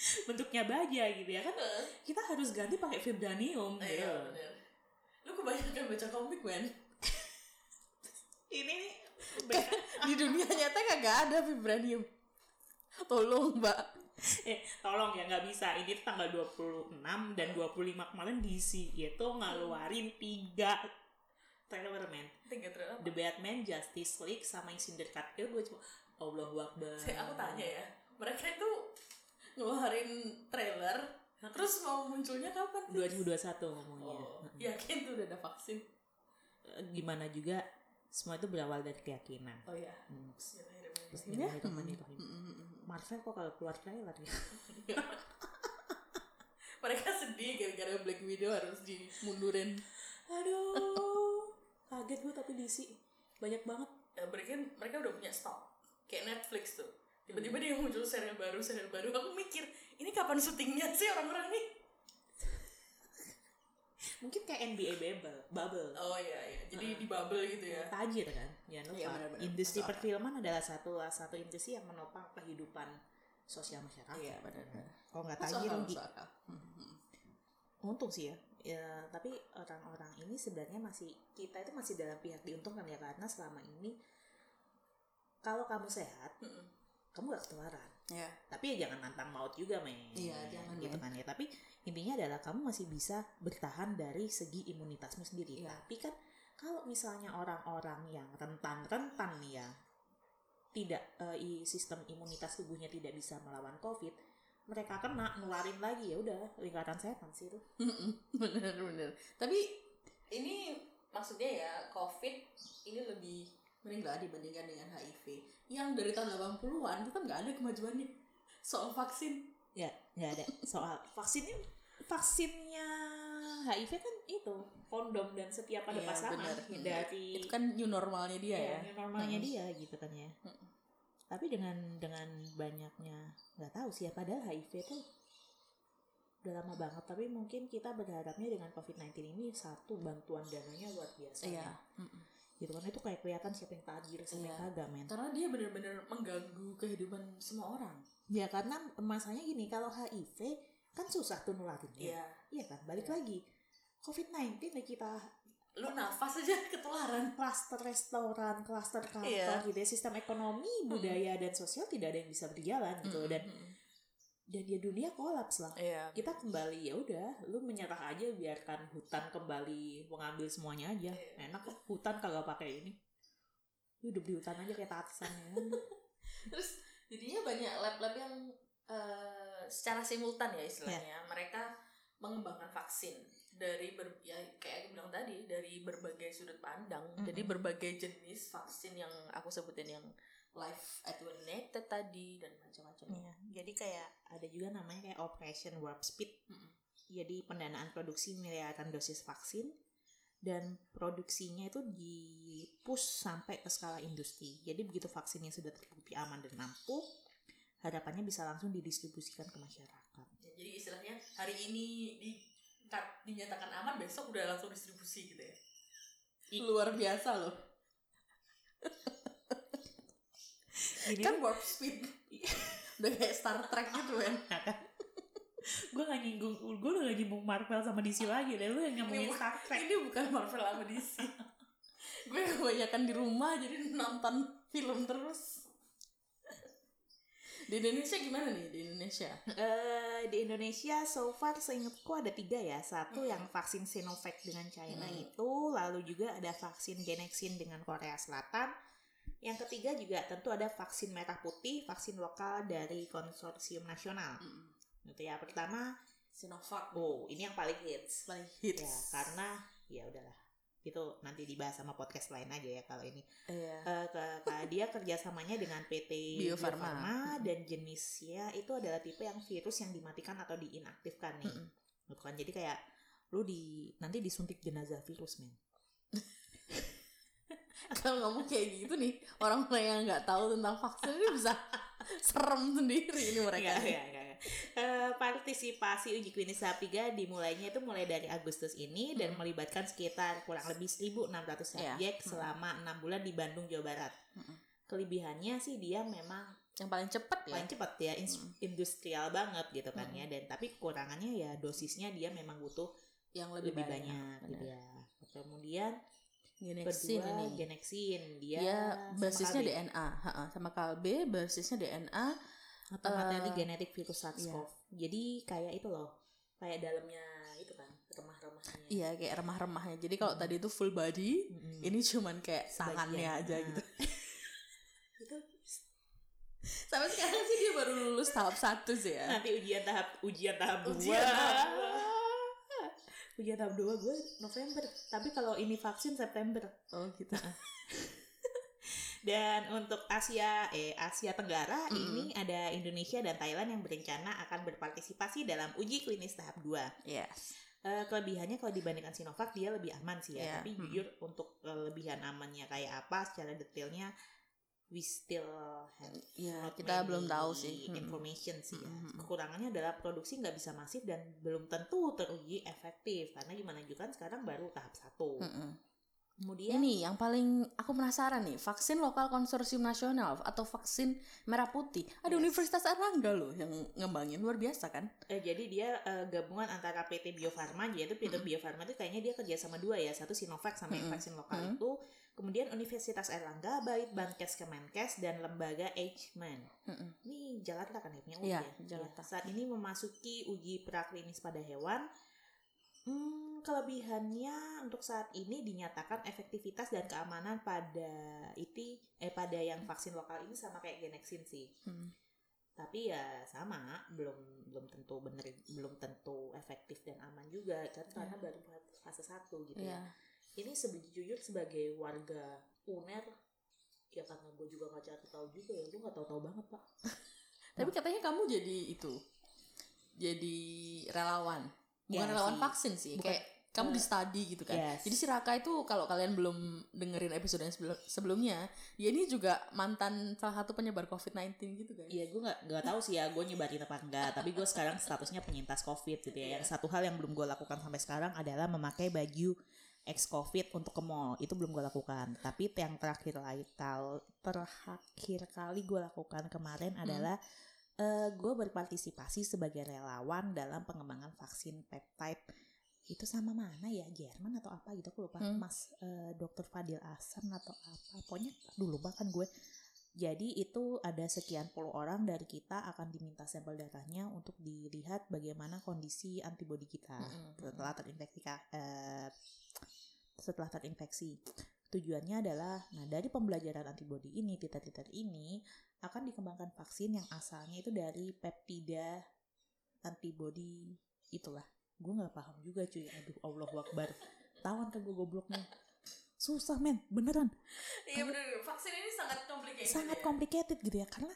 bentuknya baja gitu ya kan? Kita harus ganti pakai vibranium Iya, gitu. benar. lu kebanyakan baca komik men. Ini nih di dunia nyata kagak ada vibranium. Tolong mbak. Eh tolong ya nggak bisa. Ini tanggal 26 dan 25 kemarin DC itu ngeluarin tiga trailer men. Tiga trailer The Batman Justice League sama yang Syndicate itu gue cuma Allah Akbar. Saya aku tanya ya, mereka itu ngeluarin trailer, terus mau munculnya kapan? 2021 ngomongnya Oh, yakin tuh udah ada vaksin? Eh, gimana juga semua itu berawal dari keyakinan Oh ya. Hmm. Bismillahirrahmanirrahim. Bismillahirrahmanirrahim. Mm, mm, mm. Marvel kok kalau keluar trailer ya mereka sedih gara-gara Black Widow harus dimundurin. aduh kaget gue tapi DC banyak banget Ya, mereka mereka udah punya stok, kayak Netflix tuh. Tiba-tiba dia muncul serial baru serial baru. Aku mikir ini kapan syutingnya sih orang-orang nih? Mungkin kayak NBA bubble bubble. Oh iya iya. Jadi di bubble gitu ya? Tajir kan? Jangan lupa benar-benar. industri perfilman adalah satu satu industri yang menopang kehidupan sosial masyarakat. Iya benar-benar. Kalau nggak tajir rugi. akal. Hmm, hmm. untung sih ya. Ya tapi orang-orang ini sebenarnya masih kita itu masih dalam pihak diuntungkan ya karena selama ini kalau kamu sehat Hmm, kamu gak ketularan. Ya tapi ya jangan nantang maut juga men. Iya, jangan, gitu kan ya. Tapi intinya adalah kamu masih bisa bertahan dari segi imunitasmu sendiri. Iya. tapi kan kalau misalnya orang-orang yang rentan-rentan nih ya tidak i- sistem imunitas tubuhnya tidak bisa melawan covid mereka kena nularin lagi ya udah lingkaran setan sih itu. Bener bener. Tapi ini maksudnya ya covid ini lebih mending lah dibandingkan dengan HIV yang dari tahun 80-an itu kan nggak ada kemajuannya. Soal vaksin. Ya nggak ada. Soal vaksinnya vaksinnya HIV kan itu kondom dan setiap ada Iya, pasangan bener. ya, dari itu kan new normalnya dia Iya, ya. new normalnya Mm. dia gitu kan ya. Mm. tapi dengan dengan banyaknya nggak tahu sih ya padahal HIV itu udah lama banget. Tapi mungkin kita berharapnya dengan COVID-19 ini satu bantuan dananya luar biasa iya. ya. Gitu. Kan itu kayak kelihatan siapa yang tajir siapa yang Iya. kagak men. Karena dia bener-bener mengganggu kehidupan semua orang. Ya karena masanya gini kalau HIV kan susah tuh nularinnya. Iya. Iya kan? Balik Iya. lagi COVID-19 ya kita lu nafas aja ketularan. Klaster restoran, klaster kantor Iya. gitu ya, sistem ekonomi, budaya dan sosial tidak ada yang bisa berjalan gitu. Dan dan ya dunia kolaps lah. iya Kita kembali ya udah, lu menyerah aja biarkan hutan kembali mengambil semuanya aja. Iya. Enak kok hutan kagak pakai ini. Lu hidup di hutan aja kayak tatsan ya. terus jadinya banyak lab-lab yang eh, secara simultan ya istilahnya mereka mengembangkan vaksin dari ber, ya kayak aku bilang tadi dari berbagai sudut pandang Mhm. jadi berbagai jenis vaksin yang aku sebutin yang live attenuated tadi dan macam-macam Iya, Jadi kayak ada juga namanya kayak Operation Warp Speed. Mm-mm. Jadi pendanaan produksi miliaran dosis vaksin dan produksinya itu di push sampai ke skala industri. Jadi begitu vaksinnya sudah terbukti aman dan ampuh, harapannya bisa langsung didistribusikan ke masyarakat. Ya, jadi istilahnya hari ini di dinyatakan aman besok udah langsung distribusi gitu ya luar biasa loh Ini kan warp speed udah kayak Star Trek gitu kan gue gak nyinggung, gue udah gak nyinggung Marvel sama DC lagi deh, lu yang ngomongin Ini Star Trek. ini bukan Marvel sama DC gue kebanyakan di rumah jadi nonton film terus di Indonesia gimana nih di Indonesia Eh, di Indonesia so far seingatku ada tiga ya. Satu Hmm. yang vaksin Sinovac dengan China Hmm. itu, lalu juga ada vaksin Genexin dengan Korea Selatan. Yang ketiga juga tentu ada vaksin merah putih, vaksin lokal dari konsorsium nasional. Gitu ya. Pertama, Sinovac oh ini yang paling hits. paling hits Ya, karena ya udahlah. Itu nanti dibahas sama podcast lain aja ya kalau ini. Iya. Eh, ke, ke- dia kerjasamanya dengan PT Bio Bio Farma. Farma dan jenisnya itu adalah tipe yang virus yang dimatikan atau diinaktifkan nih. Mm-mm. Gitu kan. Jadi kayak lu di nanti disuntik jenazah virus men. kalau ngomong kayak gitu nih orang-orang yang nggak tahu tentang vaksin ini bisa serem sendiri ini mereka Enggak, enggak, enggak. Eh, partisipasi uji klinis tahap 3 dimulainya itu mulai dari Agustus ini dan melibatkan sekitar kurang lebih 1.600 Iya. subjek selama enam bulan di Bandung, Jawa Barat. Mm-mm. Kelebihannya sih dia memang yang paling cepet ya paling cepat ya ins- Mm. industrial banget gitu kan Mm. ya dan tapi kekurangannya ya dosisnya dia memang butuh yang lebih, lebih, banyak, gitu benar. ya kemudian Genexin kedua ini genexin dia sama basisnya KB, DNA ha-ha, sama kalbe basisnya DNA atau materi eh, genetik virus SARS-CoV jadi kayak itu loh kayak dalamnya itu kan remah-remahnya iya kayak remah-remahnya jadi kalau Mm. tadi itu full body Mm-mm. ini cuman kayak Sebagian. tangannya aja Nah. gitu itu sampai sekarang sih dia baru lulus tahap satu sih ya nanti ujian tahap ujian tahap dua Ujian tahap dua. Ujian tahap dua gue November tapi kalau ini vaksin September oh gitu Dan untuk Asia eh Asia Tenggara Mm-mm. ini ada Indonesia dan Thailand yang berencana akan berpartisipasi dalam uji klinis tahap 2. yes Eh, kelebihannya kalau dibandingkan Sinovac dia lebih aman sih ya. Iya, Tapi jujur untuk kelebihan amannya kayak apa secara detailnya we still have ya not kita belum tahu sih information sih ya. Mm-mm. Kekurangannya adalah produksi nggak bisa masif dan belum tentu teruji efektif karena gimana juga kan sekarang baru tahap satu. Mm-mm. Kemudian Ini yang paling aku penasaran nih, vaksin lokal konsorsium nasional atau vaksin merah putih. Ada Yes. Universitas Erlangga loh yang ngembangin luar biasa kan? eh, jadi dia eh, gabungan antara PT Bio Farma yaitu PT Bio Farma itu kayaknya dia kerja sama dua ya, satu Sinovac sama Mm-mm. vaksin lokal Mm. itu. Kemudian Universitas Erlangga, Bait Bankes Kemenkes dan lembaga Eichmann. Mm-mm. Ini Jakarta kan ya punya uji Iya, ya? Jakarta. Ya, Saat ini memasuki uji praklinis pada hewan. Hmm, kelebihannya untuk saat ini dinyatakan efektivitas dan keamanan pada itu eh pada yang vaksin lokal ini sama kayak Genexin sih. Hmm. Tapi ya sama, belum belum tentu bener belum tentu efektif dan aman juga kan karena Iya. baru fase satu gitu ya. Iya. Ini sejujurnya sebagai warga UNER ya karena gue juga nggak cari tahu juga ya gue nggak tahu-tahu banget pak Tapi katanya kamu jadi itu, jadi relawan. Bukan Ya, relawan sih. vaksin sih, Bukan, kayak kamu di study gitu kan. yes. Jadi si Raka itu kalau kalian belum dengerin episode yang sebelum- sebelumnya, dia ini juga mantan salah satu penyebar COVID-19 gitu kan. Iya gue nggak nggak tahu sih ya gue nyebarin apa enggak tapi gue sekarang statusnya penyintas covid gitu ya yang Iya. satu hal yang belum gue lakukan sampai sekarang adalah memakai baju ex covid untuk ke mall itu belum gue lakukan tapi yang terakhir kali terakhir kali gue lakukan kemarin Hmm. adalah gue berpartisipasi sebagai relawan dalam pengembangan vaksin peptide itu sama mana ya Jerman atau apa gitu aku lupa Hmm. Mas eh, Dokter Fadil Hasan atau apa pokoknya dulu bahkan gue jadi itu ada sekian puluh orang dari kita akan diminta sampel darahnya untuk dilihat bagaimana kondisi antibodi kita Mm-mm. setelah terinfeksi eh, setelah terinfeksi. Tujuannya adalah, nah dari pembelajaran antibodi ini, titer-titer ini akan dikembangkan vaksin yang asalnya itu dari peptida antibody itulah. Gue nggak paham juga cuy. Aduh, Allah Akbar. Tawan kan gue gobloknya. Susah men, beneran. Iya bener, vaksin ini sangat complicated. Sangat ya. complicated gitu ya. Karena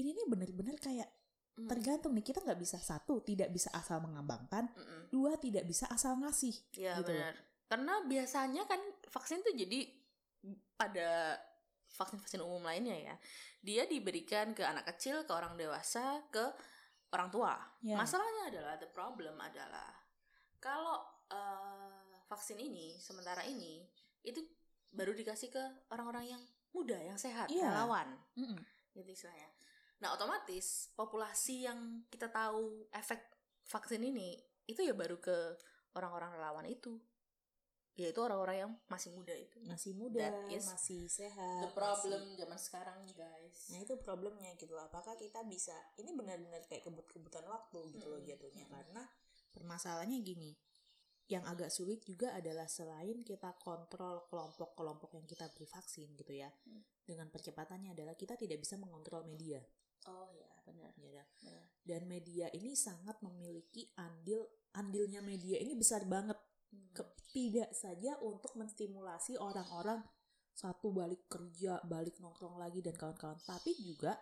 ini nih bener-bener kayak Hmm. tergantung nih kita nggak bisa satu tidak bisa asal mengembangkan Mm-mm. dua tidak bisa asal ngasih Iya gitu benar. Karena biasanya kan vaksin tuh jadi pada vaksin-vaksin umum lainnya ya, dia diberikan ke anak kecil, ke orang dewasa, ke orang tua. Ya. Masalahnya adalah the problem adalah kalau eh, vaksin ini sementara ini itu baru dikasih ke orang-orang yang muda, yang sehat, Iya. relawan, Mm-mm. gitu istilahnya. Nah otomatis populasi yang kita tahu efek vaksin ini itu ya baru ke orang-orang relawan itu, yaitu orang-orang yang masih muda itu. masih muda That is masih sehat The problem zaman sekarang guys. Nah itu problemnya gitu loh. Apakah kita bisa ini benar-benar kayak kebut-kebutan waktu gitu loh Mm-mm. jatuhnya karena permasalahannya gini. Yang agak sulit juga adalah selain kita kontrol kelompok-kelompok yang kita beri vaksin gitu ya. Hmm. Dengan percepatannya adalah kita tidak bisa mengontrol media. Oh ya benar. Ya. Benar. dan media ini sangat memiliki andil andilnya media ini besar banget Hmm. Ke- tidak saja untuk menstimulasi orang-orang satu balik kerja, balik nongkrong lagi dan kawan-kawan, tapi juga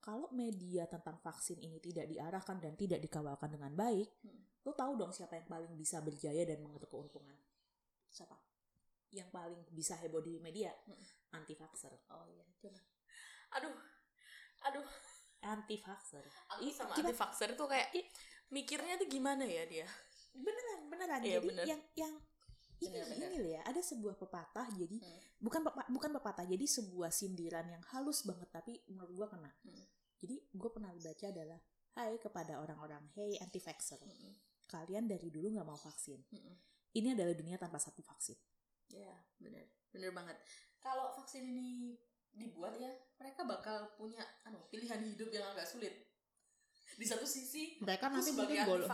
kalau media tentang vaksin ini tidak diarahkan dan tidak dikawalkan dengan baik, Hmm. lo tahu dong siapa yang paling bisa berjaya dan mengetuk keuntungan? Siapa? Yang paling bisa heboh di media? Hmm. Anti vaxxer. Oh iya coba. Aduh, aduh. Anti vaxxer. Aku sama kita- anti vaksin tuh kayak mikirnya tuh gimana ya dia? Beneran, beneran. Iya, jadi bener. yang yang ini Bener, bener. ini loh ya, ada sebuah pepatah jadi Hmm. bukan pepa- bukan pepatah jadi sebuah sindiran yang halus banget tapi menurut gua kena Hmm. jadi gue pernah baca adalah Hai kepada orang-orang hey anti vaxxer Mm-mm. kalian dari dulu nggak mau vaksin Mm-mm. ini adalah dunia tanpa satu vaksin Ya, benar. Benar banget. Kalau vaksin ini dibuat ya, mereka bakal punya anu, pilihan hidup yang agak sulit. Di satu sisi, mereka nanti sebagai mungkin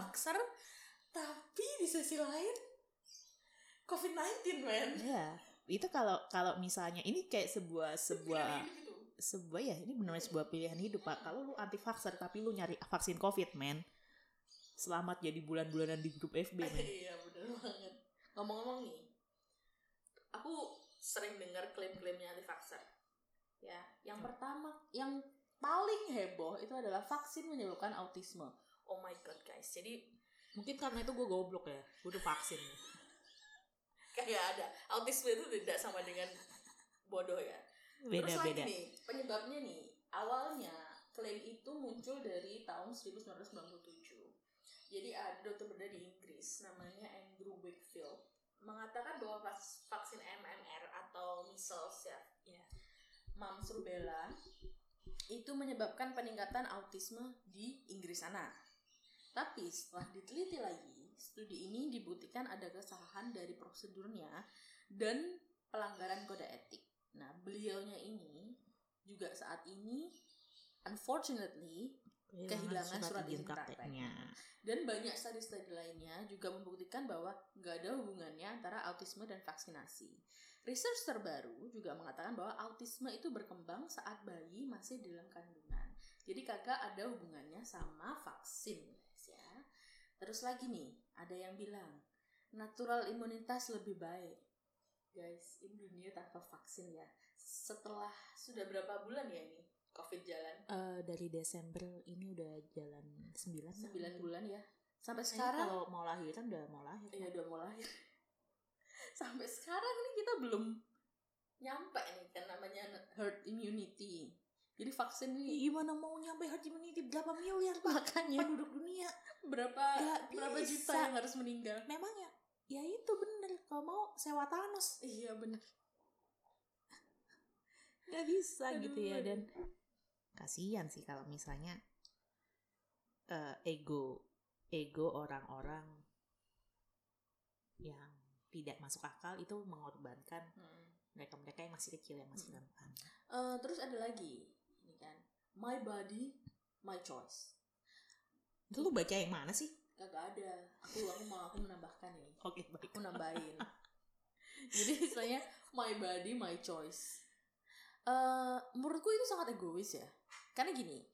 tapi di sisi lain COVID-19, men. ya itu kalau kalau misalnya ini kayak sebuah sebuah gitu. sebuah ya ini benar sebuah pilihan hidup pak kalau lu anti vaksin tapi lu nyari vaksin covid men selamat jadi bulan-bulanan di grup FB men Iya, benar banget. Ngomong-ngomong nih, aku sering dengar klaim-klaimnya anti vakser. Ya, yang pertama, yang paling heboh itu adalah vaksin menyebabkan autisme. Oh my god, guys. Jadi mungkin karena itu gue goblok ya. Gue udah vaksin. Kayak ada. Autisme itu tidak sama dengan bodoh ya. Beda Terus lagi beda. nih, penyebabnya nih, awalnya klaim itu muncul dari tahun 1997. Jadi ada dokter bedah di Inggris, namanya Andrew Wakefield, mengatakan bahwa vaksin MMR atau measles ya, ya mumps rubella itu menyebabkan peningkatan autisme di Inggris sana. Tapi setelah diteliti lagi, studi ini dibuktikan ada kesalahan dari prosedurnya dan pelanggaran kode etik. Nah, beliaunya ini juga saat ini unfortunately kehilangan surat izin prakteknya. dan banyak studi-studi lainnya juga membuktikan bahwa nggak ada hubungannya antara autisme dan vaksinasi. Research terbaru juga mengatakan bahwa autisme itu berkembang saat bayi masih dalam kandungan. Jadi kagak ada hubungannya sama vaksin. Terus lagi nih, ada yang bilang natural imunitas lebih baik. Guys, ini dunia tanpa vaksin ya. Setelah sudah berapa bulan ya ini COVID jalan? Eh, dari Desember ini udah jalan 9 9 bulan ya. Sampai sekarang sekarang kalau mau lahiran udah mau lahir Iya udah mau lahir. Sampai sekarang nih kita belum nyampe nih kan namanya herd immunity. Jadi vaksin nih gimana mau nyampe herd immunity berapa miliar pak makanya penduduk dunia berapa Nggak berapa bisa. juta yang harus meninggal. memang ya ya itu bener kalau mau sewa Thanos Iya bener. nggak bisa Aduh, gitu ya dan kasihan sih kalau misalnya eh, ego ego orang-orang yang tidak masuk akal itu mengorbankan Hmm. mereka-mereka yang masih kecil yang masih Hmm. rentan. Eh, terus ada lagi ini my body my choice. Itu lu baca yang mana sih? Kagak ada. Aku aku mau aku menambahkan nih. Oke baik. aku nambahin jadi misalnya my body my choice Eh menurutku itu sangat egois ya karena gini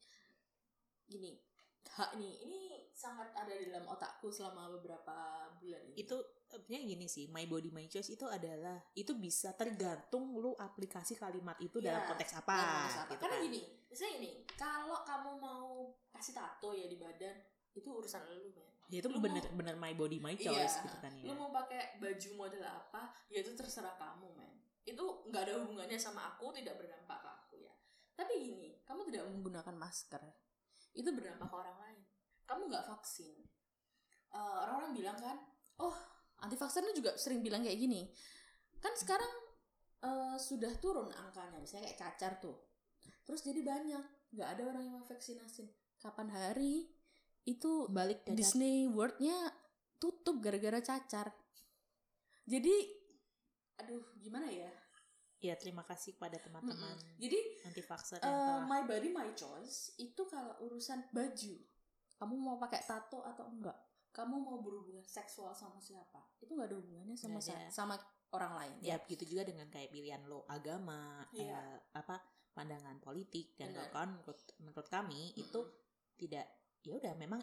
gini hak nih ini sangat ada di dalam otakku selama beberapa bulan ini Itu sebenarnya gini sih, my body my choice itu adalah itu bisa tergantung lu aplikasi kalimat itu Iya, dalam konteks apa. Dalam konteks apa. gitu karena kan. gini misalnya gini kalau kamu mau kasih tato ya di badan itu urusan lu men Ya itu lu bener-bener my body my Iya. choice gitu kan ya. lu mau pakai baju model apa ya itu terserah kamu men itu nggak ada hubungannya sama aku tidak berdampak ke aku ya tapi gini kamu tidak menggunakan masker itu berdampak ke orang lain kamu nggak vaksin Eh, orang-orang bilang kan oh anti vaksin juga sering bilang kayak gini kan sekarang eh, sudah turun angkanya misalnya kayak cacar tuh terus jadi banyak nggak ada orang yang mau vaksinasi kapan hari itu balik dari Disney World-nya tutup gara-gara cacar. Jadi, aduh gimana ya? ya terima kasih kepada teman-teman Mm-mm. Jadi, anti vaksin yang telah my body my choice itu kalau urusan baju, kamu mau pakai tato atau enggak? Kamu mau berhubungan seksual sama siapa? Itu nggak ada hubungannya sama ada. sa- sama orang lain. ya begitu juga dengan kayak pilihan lo agama Iya. eh, apa pandangan politik dan Benar. kan menurut menurut kami itu Mm-mm. tidak ya udah memang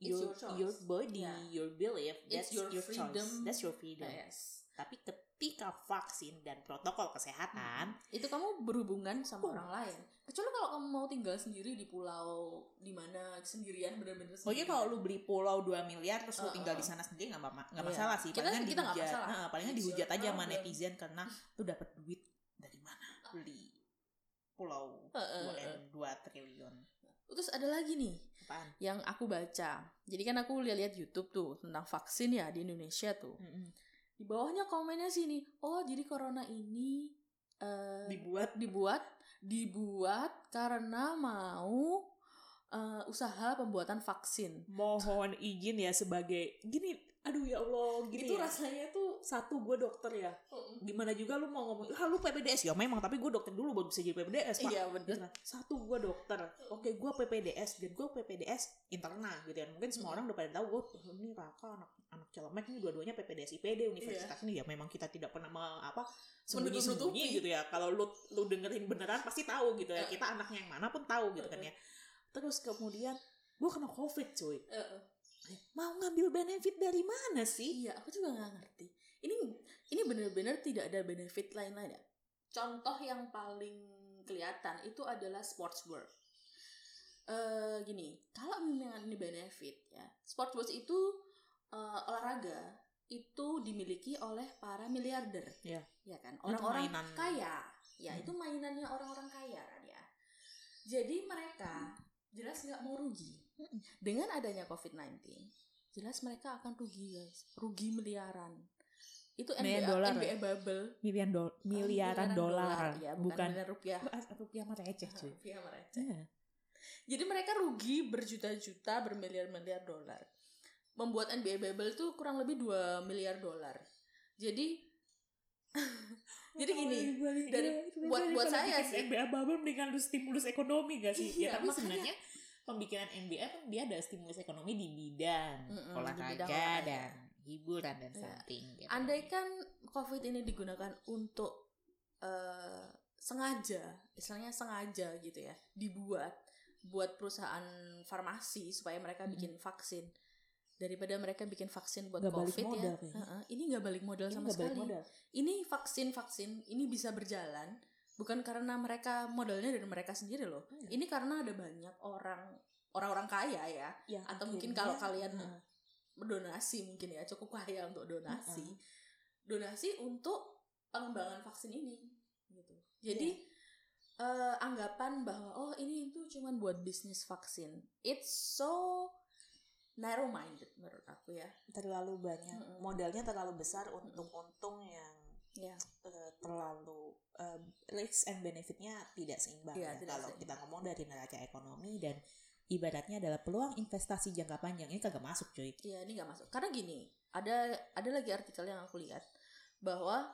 your your choice. your body Yeah. your belief It's that's your your, freedom. choice that's your freedom Yes. Tapi ketika vaksin dan protokol kesehatan Itu kamu berhubungan sama Oh. orang lain. Kecuali kalau kamu mau tinggal sendiri di pulau di mana sendirian bener-bener Oh iya kalau lu beli pulau 2 miliar terus lu Uh, tinggal uh. di sana sendiri nggak nggak Iya. masalah sih. Kita- Palingan kita nggak dihujat, masalah. Nah, palingan It's dihujat your aja sama problem. netizen karena lu dapat duit dari mana beli pulau Uh, uh, 2 uh. M 2 triliun. Terus ada lagi nih Apaan? yang aku baca. Jadi kan aku lihat-lihat YouTube tuh tentang vaksin ya di Indonesia tuh. Mm-mm. Di bawahnya komennya sini, oh jadi corona ini eh, Dibuat dibuat dibuat karena mau eh, usaha pembuatan vaksin. mohon izin ya sebagai gini aduh ya Allah gini itu ya. rasanya tuh satu gue dokter ya. Gimana juga lu mau ngomong ah lu PPDS ya memang tapi gue dokter dulu baru bisa jadi PPDS pak. Iya Gitu bener. kan. satu gue dokter. Oke gue PPDS dan gue PPDS internal gitu kan mungkin semua orang udah pada tahu gue ini Raka anak anak celemek ini dua-duanya PPDS IPD universitas ini. Ya memang kita tidak pernah apa sembunyi sembunyi gitu ya. Kalau lu lu dengerin beneran pasti tahu gitu ya. Eh. kita anaknya yang mana pun tahu gitu kan ya. Terus kemudian gue kena covid cuy. Eh. Mau ngambil benefit dari mana sih Iya, aku juga nggak ngerti. Ini ini benar-benar tidak ada benefit lain-lain ya. Contoh yang paling kelihatan itu adalah sports world. Eh gini, kalau memang ini benefit ya, sports world itu eh, olahraga itu dimiliki oleh para miliarder. Ya. Ya kan? Orang-orang kaya. Ya, Hmm. itu mainannya orang-orang kaya kan ya. Jadi mereka jelas nggak mau rugi. Dengan adanya COVID-19, jelas mereka akan rugi, guys. Rugi miliaran. Itu NBA, dolar NBA bubble. Miliaran do Oh, miliaran dolar, Ya, bukan, bukan rupiah. rupiah mah receh cuy. Rupiah mah receh. Iya. Jadi mereka rugi berjuta-juta, bermiliar-miliar dolar. Membuat NBA bubble tuh kurang lebih 2 miliar dolar. Jadi jadi gini, dari- buat- buat saya sih. NBA bubble mendingan lu stimulus ekonomi gak sih? Iya, ya, tapi makanya- sebenarnya pembikinan NBA kan dia ada stimulus ekonomi di bidang Mm-mm, di olahraga bidang olahraga. dan hiburan dan Iya. something. Gitu. andaikan COVID ini digunakan untuk eh, sengaja, istilahnya sengaja gitu ya, dibuat buat perusahaan farmasi supaya mereka bikin vaksin daripada mereka bikin vaksin buat balik COVID modal ya. kayaknya. Heeh, ini nggak balik modal Ini sama balik sekali. modal. Ini vaksin vaksin ini bisa berjalan bukan karena mereka modalnya dari mereka sendiri loh. Iya. Ini karena ada banyak orang orang-orang kaya ya Yang Atau mungkin kalau kalian- Heeh. berdonasi mungkin ya cukup kaya untuk donasi Heeh. donasi untuk pengembangan vaksin ini gitu jadi Iya. eh, anggapan bahwa oh ini itu cuma buat bisnis vaksin it's so narrow minded menurut aku ya terlalu banyak Mm-mm. modalnya terlalu besar untuk untung yang ya eh, terlalu eh, risk and benefitnya tidak seimbang Iya, ya. tidak kalau seimbang. kita ngomong dari neraca ekonomi dan ibaratnya adalah peluang investasi jangka panjang ini kagak masuk cuy ya ini nggak masuk karena gini ada ada lagi artikel yang aku lihat bahwa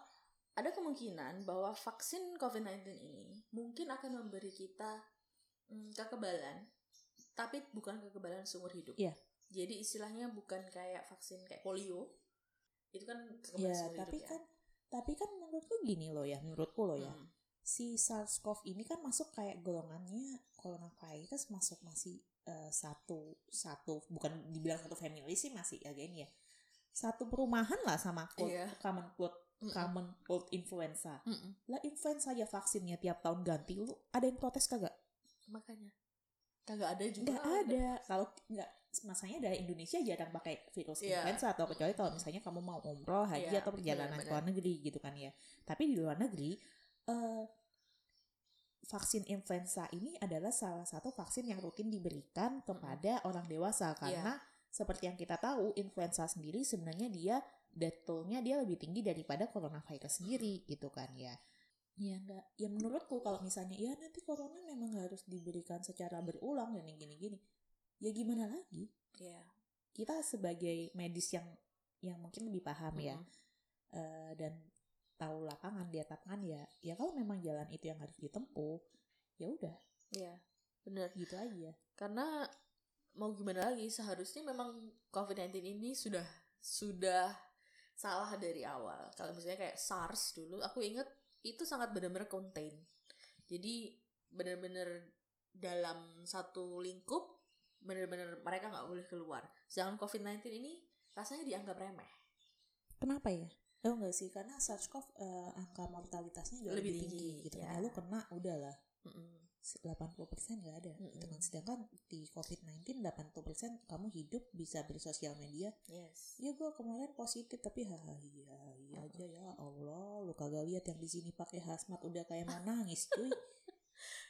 ada kemungkinan bahwa vaksin COVID-19 ini mungkin akan memberi kita mm, kekebalan tapi bukan kekebalan seumur hidup. Iya. Jadi istilahnya bukan kayak vaksin kayak polio. Itu kan kekebalan ya seumur tapi hidup kan tapi kan menurutku gini loh ya menurutku loh ya Hmm. si SARS-CoV ini kan masuk kayak golongannya coronavirus masuk masih eh, satu satu bukan dibilang satu family sih masih again ya satu perumahan lah sama cold, Iya. common cold Mm-mm. common cold influenza Mm-mm. lah influenza ya vaksinnya tiap tahun ganti lu ada yang protes kagak Makanya kagak ada juga. nggak ada kalau nggak masanya dari Indonesia jarang pakai virus Iya. influenza atau kecuali kalau misalnya kamu mau umroh haji Iya, atau perjalanan ke benar-benar. luar negeri gitu kan ya. Tapi di luar negeri eh, vaksin influenza ini adalah salah satu vaksin yang rutin diberikan kepada orang dewasa. Karena seperti yang kita tahu influenza sendiri sebenarnya dia death toll-nya dia lebih tinggi daripada coronavirus sendiri gitu kan ya. Ya enggak ya menurutku kalau misalnya ya nanti corona memang harus diberikan secara berulang dan yang gini-gini ya gimana lagi Iya. kita sebagai medis yang yang mungkin lebih paham ya Mm-mm. eh, dan tahu lapangan di lapangan ya ya kalau memang jalan itu yang harus ditempuh ya udah Iya. Bener. gitu aja karena mau gimana lagi seharusnya memang COVID-19 ini sudah sudah salah dari awal kalau misalnya kayak SARS dulu aku inget itu sangat benar-benar contain jadi benar-benar dalam satu lingkup benar-benar mereka nggak boleh keluar sedangkan COVID-19 ini rasanya dianggap remeh kenapa ya Oh enggak sih karena SARS-CoV eh, angka mortalitasnya jauh Lebih tinggi, tinggi, gitu ya. kan. Ya, lu kena udahlah Mm-mm. 80% nggak ada Mm-mm. kan. Sedangkan di COVID-19 80% kamu hidup bisa bersosial media. yes Ya gua kemarin positif tapi ha iya iya aja ya Allah lu kagak lihat yang di sini pakai hazmat udah kayak mau nangis cuy.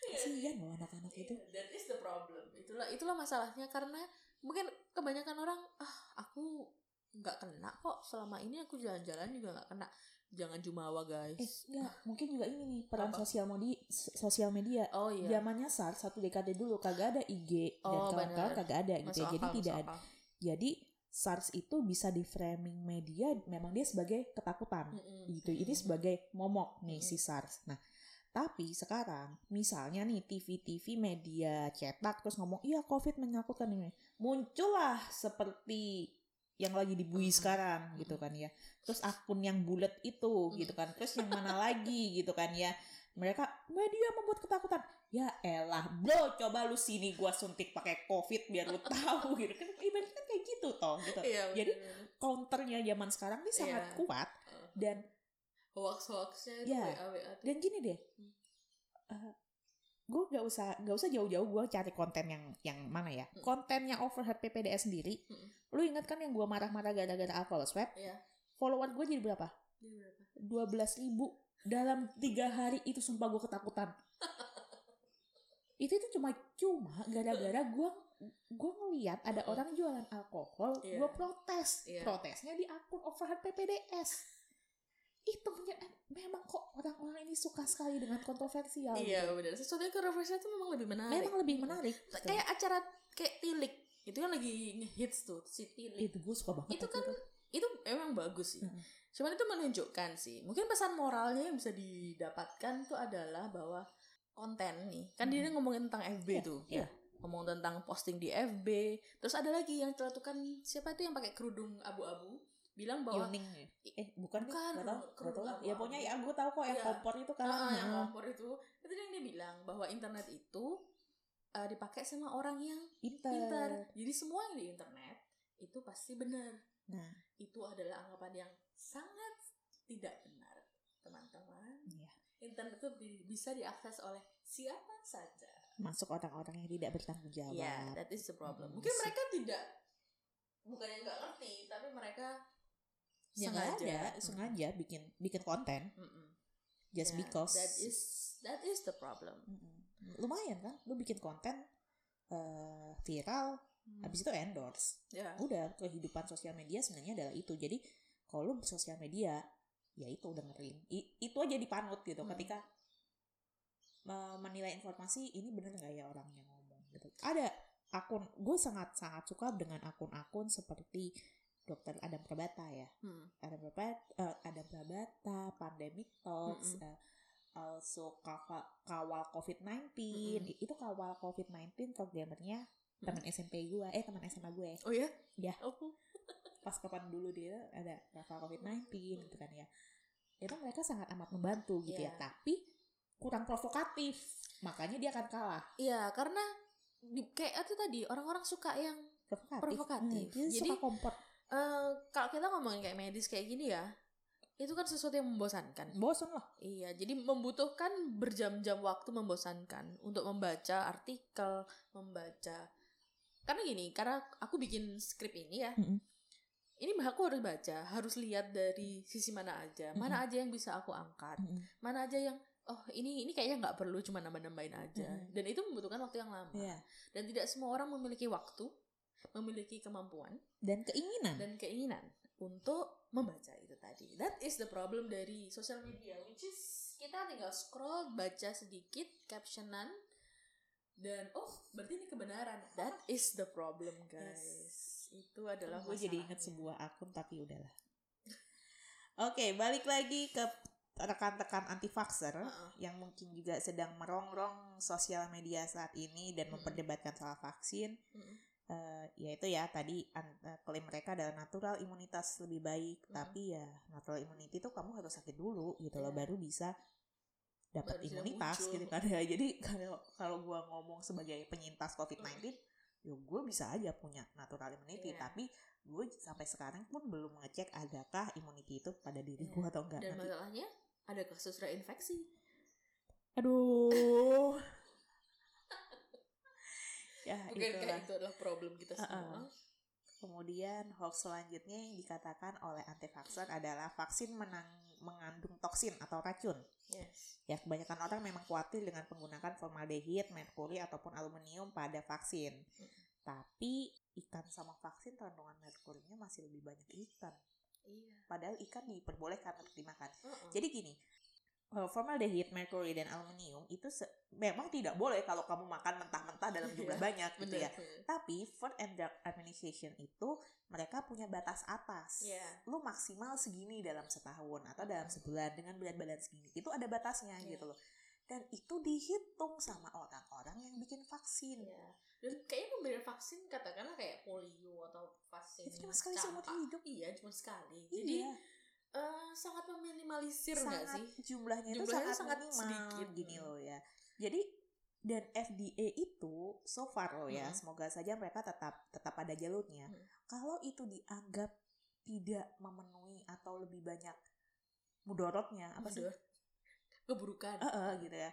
Kasihan loh anak-anak itu. Iya, that is the problem itulah itulah masalahnya karena mungkin kebanyakan orang ah aku nggak kena kok selama ini aku jalan-jalan juga nggak kena jangan jumawa guys Eh enggak, mungkin juga ini nih peran Apa? sosial media sosial media. oh iya Zamannya SARS satu dekade dulu kagak ada IG dan Oh, kawan-kawan benar. kagak ada gitu ya. Jadi akal, tidak ada. akal. Jadi SARS itu bisa di framing media memang dia sebagai ketakutan Mm-mm. gitu. Ini sebagai momok nih si Mm-mm. SARS. Nah, tapi sekarang misalnya nih TV-TV media cetak terus ngomong iya COVID menakutkan ini. Muncullah seperti yang lagi dibui sekarang gitu kan ya. Terus akun yang bulat itu gitu kan. Terus yang mana lagi gitu kan ya. Mereka media membuat ketakutan. Ya elah, bro, coba lu sini gua suntik pakai COVID biar lu tahu gitu kan. Ibaratnya kan kayak gitu toh gitu. Iya, Jadi counternya zaman sekarang ini sangat Iya. kuat dan hoax hoaxnya itu Iya. WA WA tuh. dan gini deh Hmm. eh, gue gak usah gak usah jauh-jauh gue cari konten yang yang mana ya Hmm. kontennya overhead PPDS sendiri Hmm. lu ingat kan yang gue marah-marah gara-gara alcohol swab Iya. follower gue jadi berapa berapa? 12 ribu dalam tiga hari itu sumpah gue ketakutan itu itu cuma cuma gara-gara gue gue ngeliat ada Mm-mm. orang jualan alkohol Iya. gue protes Iya. protesnya di akun overhead PPDS itu punya memang kok orang-orang ini suka sekali dengan kontroversial Iya gitu. benar. Sesuatu yang kontroversial itu memang lebih menarik. memang lebih menarik kayak acara kayak tilik itu kan lagi ngehits tuh si tilik. itu gue suka banget Itu kan itu emang bagus sih. Mm-mm. Cuman itu menunjukkan sih. Mungkin pesan moralnya yang bisa didapatkan tuh adalah bahwa konten nih. Kan dia Mm-mm. ngomongin tentang FB Iya, tuh. iya. Ngomong tentang posting di FB. Terus ada lagi yang celatukan siapa itu yang pakai kerudung abu-abu bilang bahwa Yuning ya? eh bukan Bukan, nggak tahu nggak tahu ya pokoknya ya gue tahu kok yang Iya. kompor itu kan Ah, yang kompor itu itu yang dia bilang bahwa internet itu uh, dipakai sama orang yang pinter. pintar. Jadi semua yang di internet itu pasti benar. nah Itu adalah anggapan yang sangat tidak benar, teman-teman. Iya. Internet itu bi- bisa diakses oleh siapa saja. masuk orang-orang yang tidak bertanggung jawab Ya, that is the problem. Hmm, Mungkin mereka tidak bukannya nggak ngerti, tapi mereka ya sengaja. ada Mm. sengaja bikin bikin konten Mm-mm. just Ya, because that is that is the problem. Mm-mm. lumayan kan lu bikin konten eh, viral Hmm. habis itu endorse Ya. udah kehidupan sosial media sebenarnya adalah itu jadi kalau lu sosial media ya itu dengerin I- itu aja dipanut gitu Hmm. ketika me- menilai informasi ini bener nggak ya orang yang ngomong gitu ada akun gue sangat sangat suka dengan akun-akun seperti dokter Adam Prabata ya Hmm. Adam Prabata eh, Adam Prabata Pandemic Talks Mm-mm. eh, also kawal, kawal COVID-19 Mm-mm. itu kawal COVID-19 programmernya teman SMP gue eh teman SMA gue Oh ya? Ya. Oh. pas kapan dulu dia ada kawal COVID-19 gitu kan ya itu mereka sangat amat membantu gitu ya Iya. tapi kurang provokatif makanya dia akan kalah Iya, karena di, kayak itu tadi orang-orang suka yang provokatif, Provokatif. Hmm, Jadi, suka kompor eh kalau kita ngomongin kayak medis kayak gini ya, itu kan sesuatu yang membosankan. bosen lah Iya, jadi membutuhkan berjam-jam waktu membosankan untuk membaca artikel, membaca. Karena gini, karena aku bikin skrip ini ya. Mm-mm. Ini aku harus baca, harus lihat dari sisi mana aja, mana aja yang bisa aku angkat, Mm-mm. mana aja yang oh ini ini kayaknya nggak perlu cuma nambah-nambahin aja. Mm-mm. Dan itu membutuhkan waktu yang lama. Iya. Dan tidak semua orang memiliki waktu, memiliki kemampuan dan keinginan dan keinginan untuk membaca itu tadi. That is the problem dari social media, which is kita tinggal scroll, baca sedikit captionan, dan oh berarti ini kebenaran. That is the problem, guys. Itu adalah gue jadi masalahnya. sebuah akun tapi udahlah oke balik lagi ke rekan-rekan anti vaxxer Heeh. yang mungkin juga sedang merongrong sosial media saat ini dan Mm-mm. memperdebatkan soal vaksin eh yaitu ya tadi an- eh, klaim mereka adalah natural imunitas lebih baik Mm. tapi ya natural immunity itu kamu harus sakit dulu gitu loh Ya. baru bisa dapat imunitas muncul. gitu kan ya jadi kalau kalau gua ngomong sebagai penyintas covid-19 ya gue bisa aja punya natural immunity Iya. tapi gue sampai sekarang pun belum ngecek adakah immunity itu pada diri Iya. gue atau enggak Dan nanti masalahnya ada kasus reinfeksi. aduh ya Bukankah itulah itu adalah problem kita semua? Kemudian hoax selanjutnya yang dikatakan oleh anti vaxxer adalah vaksin menang- mengandung toksin atau racun. Yes. Ya, kebanyakan orang memang khawatir dengan penggunaan formaldehid, merkuri ataupun aluminium pada vaksin. Tapi ikan sama vaksin kandungan merkurinya masih lebih banyak ikan. Iya. Padahal ikan diperbolehkan untuk dimakan. Uh-uh. Jadi gini, formaldehid, merkuri dan aluminium itu se- memang tidak boleh kalau kamu makan mentah-mentah dalam jumlah Iya, banyak gitu ya. Tapi food and drug administration itu mereka punya batas atas. Iya. Lu maksimal segini dalam setahun atau dalam sebulan dengan berat badan segini. Itu ada batasnya Iya. gitu loh. Dan itu dihitung sama orang-orang yang bikin vaksin. Iya. Dan kayaknya pemberian vaksin katakanlah kayak polio atau vaksin Itu cuma sekali seumur hidup. Iya, cuma sekali. Jadi Eh, sangat meminimalisir nggak sih? jumlahnya, itu Jumlahnya sangat, sangat minimal sedikit. gini Hmm. loh ya. Jadi dan FDA itu so far loh ya, Hmm. semoga saja mereka tetap tetap ada jalurnya. Hmm. Kalau itu dianggap tidak memenuhi atau lebih banyak mudorotnya apa sih? Udah. Keburukan. Eh, eh, gitu ya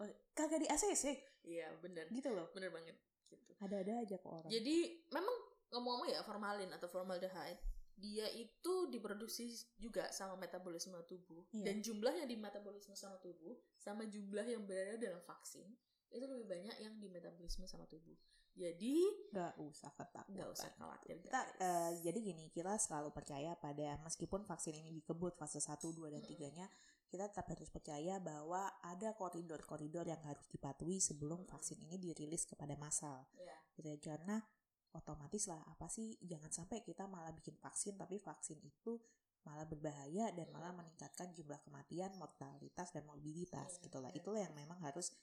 oh, kagak di ACC iya bener gitu loh bener banget gitu ada-ada aja kok orang jadi memang ngomong-ngomong ya formalin atau formaldehyde dia itu diproduksi juga sama metabolisme tubuh. Iya. dan jumlah yang di metabolisme sama tubuh sama jumlah yang berada dalam vaksin itu lebih banyak yang di metabolisme sama tubuh. Jadi nggak usah ketakutan. Nggak usah khawatir kita eh, jadi gini kita selalu percaya pada meskipun vaksin ini dikebut fase 1, 2 dan 3 nya kita tetap harus percaya bahwa ada koridor-koridor yang harus dipatuhi sebelum vaksin ini dirilis kepada massal. Ya. gitu ya karena otomatis lah apa sih jangan sampai kita malah bikin vaksin tapi vaksin itu malah berbahaya dan malah meningkatkan jumlah kematian mortalitas dan morbiditas Iya, gitulah iya. itulah yang memang harus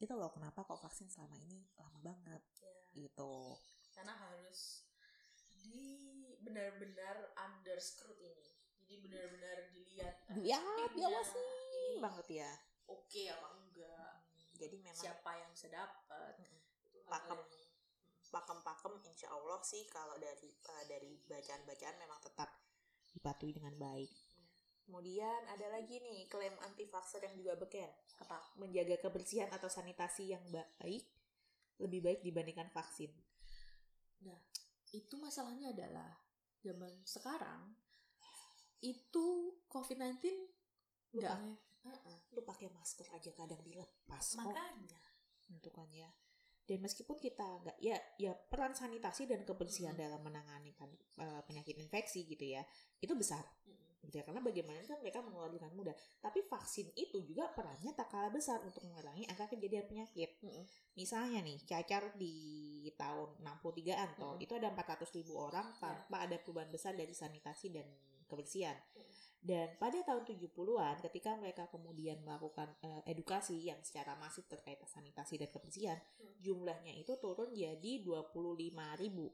itu loh kenapa kok vaksin selama ini lama banget Ya. gitu. Karena harus di benar-benar under scrutiny jadi benar-benar dilihat. Ya vaksinnya diawasin ini banget ya. Oke apa enggak? Jadi memang siapa yang bisa dapat? Pakem. Pakem-pakem insya Allah sih kalau dari eh, dari bacaan-bacaan memang tetap dipatuhi dengan baik. Kemudian ada lagi nih klaim anti vaksin yang juga beken. apa Menjaga kebersihan atau sanitasi yang baik lebih baik dibandingkan vaksin. itu masalahnya adalah zaman sekarang itu COVID-19 Lu nggak pakai, Heeh. lu pakai masker aja kadang dilepas kok. makanya Itu kan ya. Dan meskipun kita nggak ya ya peran sanitasi dan kebersihan Mm-mm. dalam menangani kan, eh, penyakit infeksi gitu ya itu besar. gitu ya karena bagaimana kan mereka mengeluarkan dengan mudah tapi vaksin itu juga perannya tak kalah besar untuk mengurangi angka kejadian penyakit Mm-mm. misalnya nih cacar di tahun 63an toh Mm-mm. itu ada 400 ribu orang tanpa ada perubahan besar dari sanitasi dan kebersihan dan pada tahun 70-an ketika mereka kemudian melakukan eh, edukasi yang secara masif terkait sanitasi dan kebersihan Hmm. jumlahnya itu turun jadi 25 ribu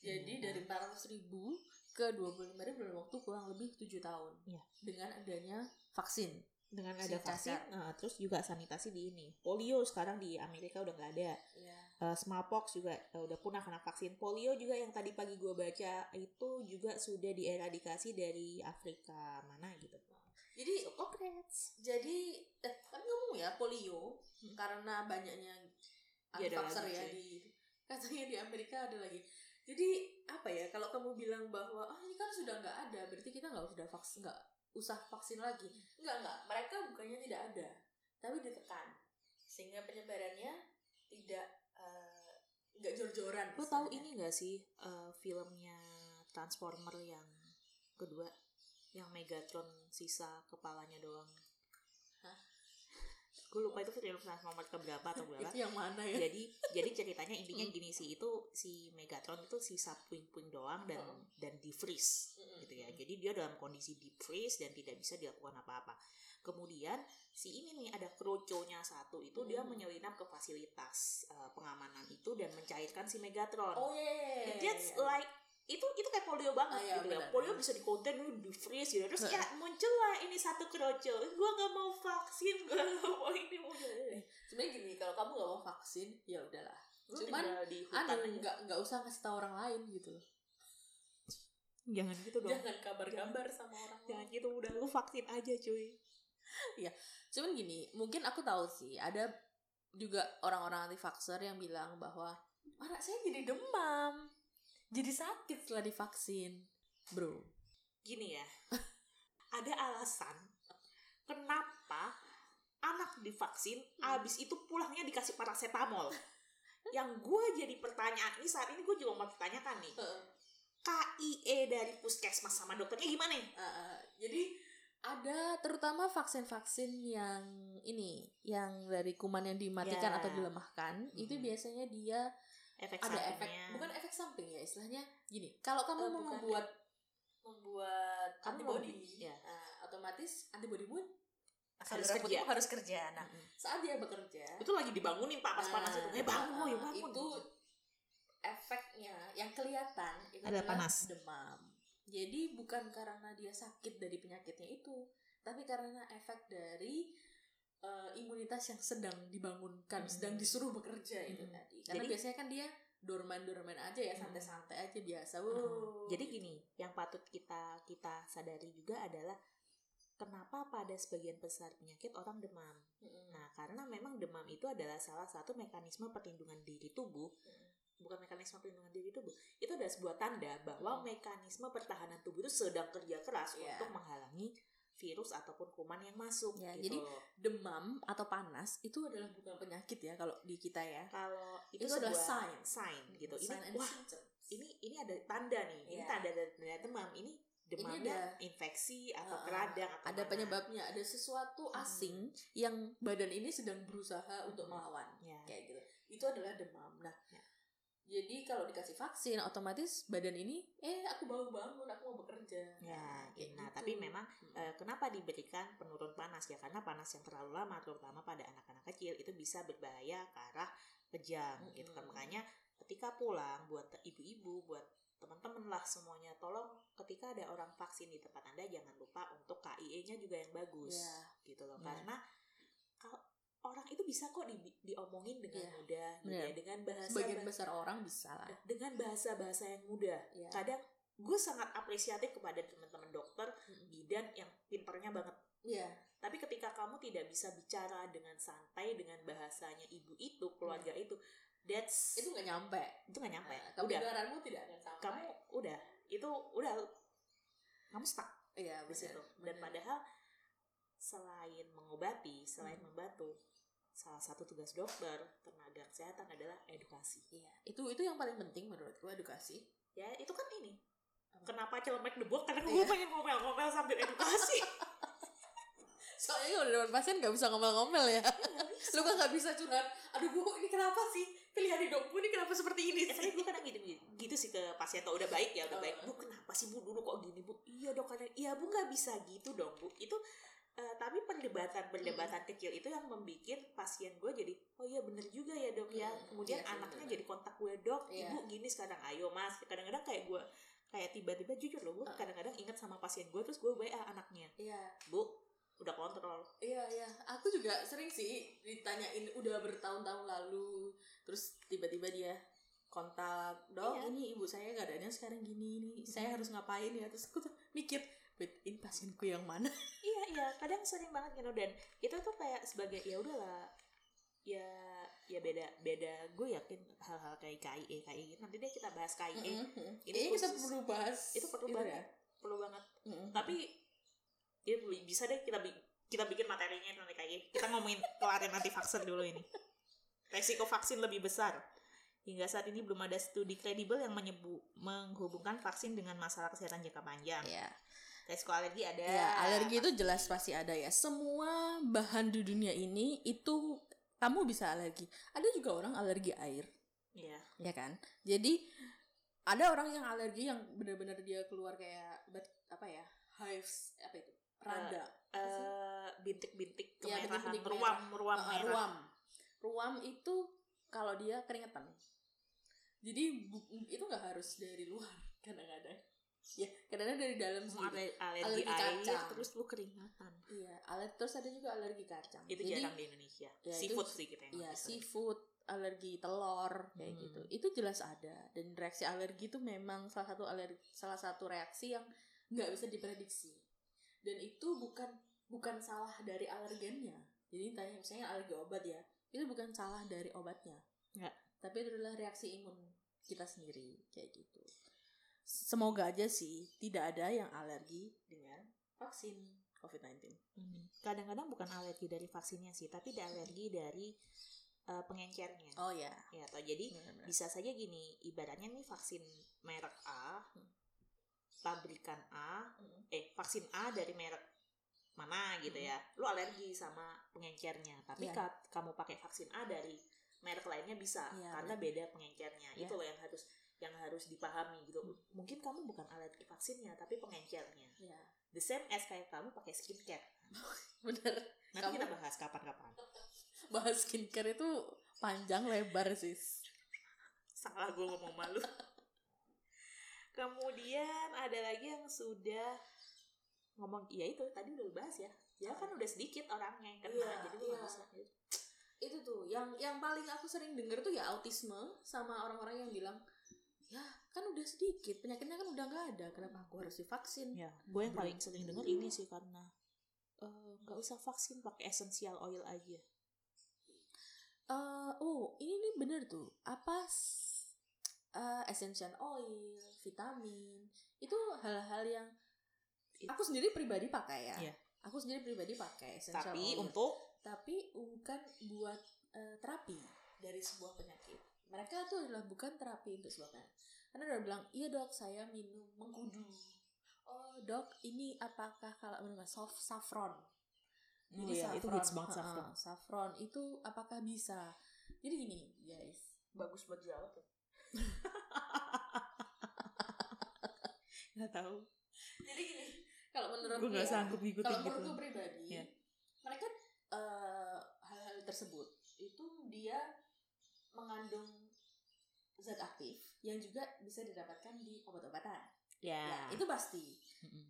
jadi Iya. dari 400 ribu ke 25 ribu dalam waktu kurang lebih 7 tahun Iya. dengan adanya vaksin dengan ada vaksin cacar. nah, terus juga sanitasi di ini polio sekarang di Amerika udah nggak ada ya Eh, smallpox juga eh, udah punah karena vaksin. Polio juga yang tadi pagi gue baca itu juga sudah dieradikasi dari Afrika mana gitu. Jadi so congrats jadi eh, tapi ngomong ya polio karena banyaknya Iya, ada anti-vaxxer ya di katanya di Amerika ada lagi. Jadi apa ya kalau kamu bilang bahwa ah ini kan sudah nggak ada berarti kita nggak usah vaksin nggak usah vaksin lagi. Nggak nggak mereka bukannya tidak ada tapi ditekan. Sehingga penyebarannya tidak nggak jor-joran lo tahu istilahnya. ini gak sih eh, filmnya Transformer yang kedua yang Megatron sisa kepalanya doang? Gue lupa itu film Transformer keberapa atau berapa itu yang mana ya jadi jadi ceritanya intinya Hmm. gini sih itu si Megatron itu sisa puing-puing doang dan Hmm. dan di freeze Mm-mm. gitu ya jadi dia dalam kondisi deep freeze dan tidak bisa dilakukan apa-apa kemudian si ini nih ada kroconya satu itu dia Hmm. menyelinap ke fasilitas uh, pengamanan itu dan mencairkan si Megatron oh iya And that's like itu itu kayak polio banget Ah, iya, gitu ya. polio bisa dikonten lu di freeze gitu. Terus Heeh. ya muncullah ini satu kroco. Gue gak mau vaksin gue gak mau ini mau sebenarnya gini kalau kamu nggak mau vaksin ya udahlah. Lu Cuman, di hutan anu nggak nggak usah ngasih tahu orang lain gitu loh. Jangan gitu dong. Jangan kabar-kabar sama orang jangan gitu udah lu vaksin aja cuy. Cuman gini mungkin aku tahu sih ada juga orang-orang anti vaxxer yang bilang bahwa anak saya jadi demam jadi sakit setelah divaksin. Bro. Gini ya. Ada alasan kenapa anak divaksin abis itu pulangnya dikasih paracetamol. Yang gue jadi pertanyaan ini saat ini gue juga mau pertanyakan nih. KIE dari puskesmas sama dokternya gimana ya? Uh, jadi ada terutama vaksin-vaksin yang ini yang dari kuman yang dimatikan Ya. atau dilemahkan itu Mhm. biasanya dia efek ada efek sampingnya. bukan efek samping ya istilahnya gini. Kalau kamu Eh, mau membuat membuat Kamu antibody mau- ya. eh, otomatis antibody pun Harus kerja. harus kerja nah. Saat dia bekerja. Itu lagi dibangunin pak pas nah, panas itu. Eh bangun ya eh, bangun itu efeknya yang kelihatan itu Ada adalah panas. demam. Jadi bukan karena dia sakit dari penyakitnya itu tapi karena efek dari eh, imunitas yang sedang dibangunkan Hmm. sedang disuruh bekerja itu Hmm. tadi karena Jadi- biasanya kan dia dorman-dorman aja ya Hmm. santai-santai aja biasa. Wow. jadi gini yang patut kita kita sadari juga adalah kenapa pada sebagian besar penyakit orang demam? Nah, karena memang demam itu adalah salah satu mekanisme perlindungan diri tubuh, bukan mekanisme perlindungan diri tubuh. Itu adalah sebuah tanda bahwa mekanisme pertahanan tubuh itu sedang kerja keras Iya. untuk menghalangi virus ataupun kuman yang masuk. Ya, gitu jadi demam atau panas itu adalah bukan penyakit ya kalau di kita ya. kalau itu, Itu adalah sign. sign gitu. Ini Sign and wah, symptoms. ini ini ada tanda nih. Ini Iya. tanda tanda demam. Ini demamnya ada- infeksi atau Uh-uh. keradang atau ada mana. penyebabnya, ada sesuatu Hmm. asing yang badan ini sedang berusaha untuk Hmm. melawan. Ya. Kayak gitu. Itu adalah demam. Nah, Ya. Jadi kalau dikasih vaksin otomatis badan ini eh aku baru bangun, aku mau bekerja. Ya, kayak nah gitu. tapi memang Hmm. eh, kenapa diberikan penurun panas ya? Karena panas yang terlalu lama, terutama pada anak-anak kecil itu bisa berbahaya ke arah kejang, Mm-mm. gitu kan. Makanya ketika pulang buat ibu-ibu, buat teman-teman lah semuanya, tolong ketika ada orang vaksin di tempat anda jangan lupa untuk KIE-nya juga yang bagus, Ya. gitu loh. Ya. Karena kalau orang itu bisa kok di- diomongin dengan Ya. mudah, gitu Benar. ya, dengan bahasa sebagian besar orang bisa lah. dengan bahasa-bahasa yang mudah. Ya. Kadang gue sangat apresiatif kepada teman-teman dokter Mm-mm. bidan yang pinternya banget. Iya. Tapi ketika kamu tidak bisa bicara dengan santai dengan bahasanya ibu itu, keluarga itu, that's Itu nggak nyampe. itu nggak nyampe. Nah, udah, tidak akan sampai. kamu udah itu udah kamu stuck iya di benar, situ. Dan padahal selain mengobati, selain Hmm. membantu, salah satu tugas dokter, tenaga kesehatan adalah edukasi. Iya, itu itu yang paling penting menurutku edukasi. Ya, itu kan ini. Apa? Kenapa celemek debok? Karena Iya. gue pengen ngomel-ngomel sambil edukasi. Soalnya kalau di depan pasien nggak bisa ngomel-ngomel ya. Lu kan nggak bisa curhat. Aduh bu, ini kenapa sih? Pilihan hidupku ini kenapa seperti ini Eh, tapi gue kadang gitu, gitu sih ke pasien tuh udah baik ya udah baik bu kenapa sih bu dulu kok gini bu iya dok kadang iya bu nggak bisa gitu dong bu itu eh, tapi perdebatan perdebatan kecil itu yang membuat pasien gue jadi oh iya bener juga ya dok ya Hmm, kemudian sih, anaknya bener. jadi kontak gue dok Iya. ibu gini sekarang ayo mas kadang-kadang kayak gue kayak tiba-tiba jujur loh gue Uh. kadang-kadang ingat sama pasien gue terus gue wa anaknya Iya, bu udah kontrol iya, iya. Aku juga sering sih ditanyain udah bertahun-tahun lalu, terus tiba-tiba dia kontak, dok Iya. ini ibu saya keadaannya sekarang gini, ini saya harus ngapain ya? Terus aku tuh mikir, wait, ini pasienku yang mana? iya iya kadang sering banget gitu dan itu tuh kayak sebagai ya udahlah ya ya beda beda gue yakin hal-hal kayak KIE KIE gitu nanti deh kita bahas KIE Ini Ini kita perlu bahas. itu perlu Gitu banget ya? perlu banget Mm-mm. tapi ya bisa deh kita bi- kita bikin materinya nanti KIE kita ngomongin kelarin anti vaksin dulu ini resiko vaksin lebih besar hingga saat ini belum ada studi kredibel yang menyebu menghubungkan vaksin dengan masalah kesehatan jangka panjang Iya. Resiko alergi ada Ya, alergi itu jelas pasti ada ya. Semua bahan di dunia ini itu kamu bisa alergi. Ada juga orang alergi air, Iya. ya kan? Jadi ada orang yang alergi yang benar-benar dia keluar kayak apa ya? hives apa itu? Rada. Apa sih? eh bintik-bintik Iya, kemerahan ruam merah. ruam Ah, merah ruam. Ruam itu kalau dia keringetan. Jadi itu nggak harus dari luar kadang-kadang. Ya, kadang-kadang dari dalam ale- alergi, Alergi air kacang. terus lu keringatan Iya, alergi terus ada juga alergi kacang. itu Jadi, jarang di Indonesia Ya, itu- seafood sih kita yang Iya, seafood, alergi telur kayak Hmm. gitu. Itu jelas ada dan reaksi alergi itu memang salah satu alergi salah satu reaksi yang nggak bisa diprediksi. Dan itu bukan bukan salah dari alergennya. Jadi tanya misalnya alergi obat ya, itu bukan salah dari obatnya. Nggak. Tapi itu adalah reaksi imun kita sendiri kayak gitu. Semoga aja sih tidak ada yang alergi dengan vaksin COVID-19. Hmm. kadang-kadang bukan alergi dari vaksinnya sih tapi alergi dari eh, pengencernya Oh ya. ya atau jadi Benar-benar. bisa saja gini ibaratnya nih vaksin merek A Hmm. pabrikan A Hmm. eh vaksin A dari merek mana gitu Hmm. ya lu alergi sama pengencernya tapi Iya. ka- kamu pakai vaksin A dari merek lainnya bisa Iya, karena beda pengencernya Iya. itu loh yang harus yang harus dipahami gitu. Mungkin kamu bukan alergi vaksinnya tapi pengencernya Ya. the same as kayak kamu pakai skincare. Bener. nanti Kamu- kita bahas kapan-kapan. Bahas skincare itu panjang lebar sis. Salah gue ngomong malu kemudian ada lagi yang sudah ngomong iya itu tadi udah bahas ya. Ya kan udah sedikit orangnya yang kena Iya, jadi nggak bisa itu tuh yang yang paling aku sering denger tuh ya autisme sama orang-orang yang bilang ya kan udah sedikit penyakitnya kan udah nggak ada kenapa aku harus divaksin? Ya gue yang paling sering denger ini sih karena eh, nggak usah vaksin pakai essential oil aja. Eh, oh ini nih bener tuh apa eh, essential oil vitamin itu hal-hal yang aku sendiri pribadi pakai ya? Iya. aku sendiri pribadi pakai essential tapi oil. untuk tapi bukan buat eh, terapi dari sebuah penyakit mereka tuh adalah bukan terapi untuk sebuah penyakit karena udah bilang iya dok saya minum mengkudu. Oh dok ini apakah kalau minum soft saffron Oh iya, itu hits banget saffron. saffron itu apakah bisa? Jadi gini guys. Bagus buat jerawat tuh. Nggak tahu. Jadi gini kalau menurut gue nggak sanggup ngikutin kalau gitu. menurutku pribadi Iya. mereka eh, hal-hal tersebut itu dia mengandung zat aktif yang juga bisa didapatkan di obat-obatan. Ya, ya itu pasti.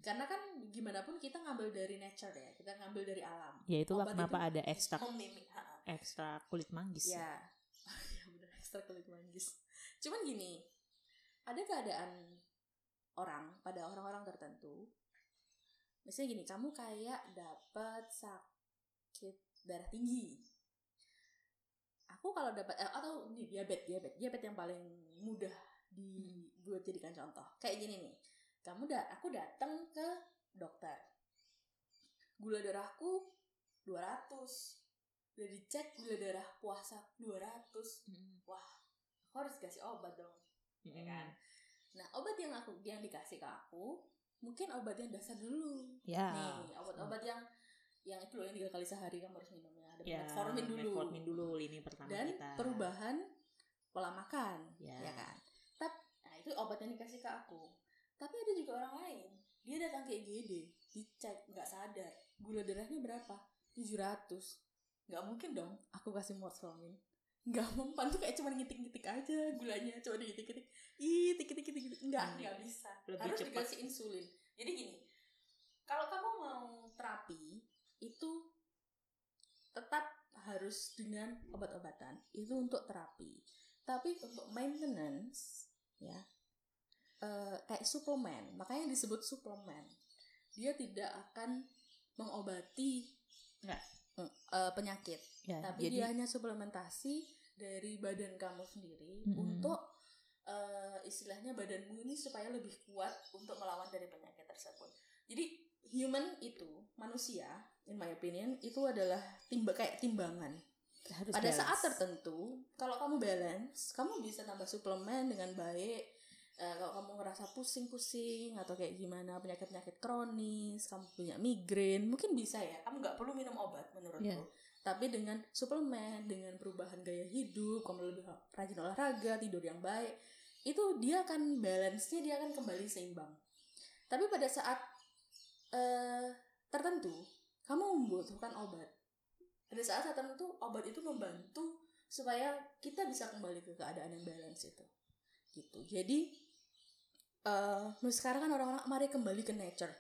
Karena kan gimana pun kita ngambil dari nature ya kita ngambil dari alam. Ya itulah Obat kenapa itu ada ekstrak ekstra kulit manggis ya. ya. Benar ekstra kulit manggis. Cuman gini ada keadaan orang pada orang-orang tertentu misalnya gini kamu kayak dapat sakit darah tinggi aku kalau dapat eh, atau ini diabetes diabetes diabetes yang paling mudah dibuat jadikan contoh. Kayak gini nih kamu da aku datang ke dokter. Gula darahku 200 udah dicek gula darah puasa 200 Mm-mm. aku harus kasih obat dong ya Mm-mm. kan? Nah obat yang aku yang dikasih ke aku mungkin obat yang dasar dulu. Ya. Nih obat-obat yang yang itu loh yang tiga kali sehari kamu harus minumnya ada ya metformin dulu. metformin dulu ini pertama dan kita. perubahan pola makan Ya. ya kan? Tapi nah itu obat yang dikasih ke aku. Tapi ada juga orang lain. Dia datang ke IGD dicek nggak sadar. Gula darahnya berapa? 700 nggak mungkin dong aku kasih metformin. Nggak mempan tuh kayak cuma ngitik-ngitik aja gulanya cuma digitik-gitik ih tik-tik-tik nggak Hmm. nggak bisa. Lebih harus cepat. dikasih insulin. Jadi gini kalau kamu mau terapi itu tetap harus dengan obat-obatan itu untuk terapi tapi untuk maintenance ya eh, kayak suplemen makanya disebut suplemen dia tidak akan mengobati Nggak. mm, eh, penyakit ya tapi jadi dia hanya suplementasi dari badan kamu sendiri Mm-mm. untuk eh, istilahnya badanmu ini supaya lebih kuat untuk melawan dari penyakit tersebut. Jadi human itu manusia, in my opinion, itu adalah timba kayak timbangan. harus Pada balance. saat tertentu, kalau kamu balance, kamu bisa tambah suplemen dengan baik. Eh, kalau kamu ngerasa pusing-pusing atau kayak gimana penyakit-penyakit kronis, kamu punya migrain, mungkin bisa ya. Kamu nggak perlu minum obat menurutku. Iya. Tapi dengan suplemen, dengan perubahan gaya hidup, kamu lebih rajin olahraga, tidur yang baik, itu dia akan balance-nya dia akan kembali seimbang. Tapi pada saat eh, tertentu, kamu membutuhkan obat. Pada saat tertentu, obat itu membantu supaya kita bisa kembali ke keadaan yang balance itu. Gitu. Jadi eh sekarang kan orang-orang mari kembali ke nature.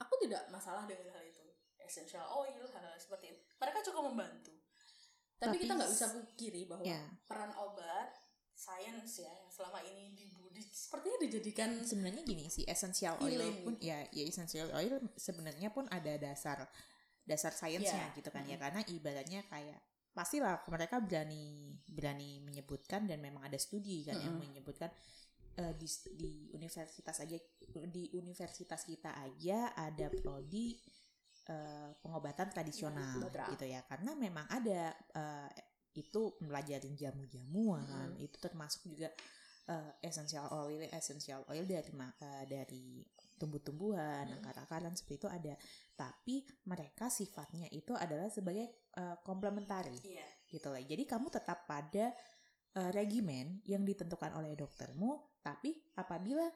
Aku tidak masalah dengan hal itu. Essential oil, hal-hal seperti itu. Mereka cukup membantu. Tapi, Tapi kita nggak bisa pungkiri bahwa ya peran obat, sains ya yang selama ini dibudi sepertinya dijadikan sebenarnya gini sih essential oil Healing. pun ya ya essential oil sebenarnya pun ada dasar dasar sainsnya Iya. gitu kan ya Mm. karena ibaratnya kayak pastilah mereka berani berani menyebutkan dan memang ada studi kan yang Mm-mm. menyebutkan eh, di di universitas aja di universitas kita aja ada prodi eh, pengobatan tradisional gitu ya karena memang ada eh, itu mempelajarin jamu-jamuan. Mm-mm. itu termasuk juga eh, essential oil essential oil dari eh, dari tumbuh-tumbuhan Mm. akar-akaran seperti itu ada. Tapi mereka sifatnya itu adalah sebagai eh, komplementari. Iya. Gitu lah. Jadi kamu tetap pada eh, regimen yang ditentukan oleh doktermu tapi apabila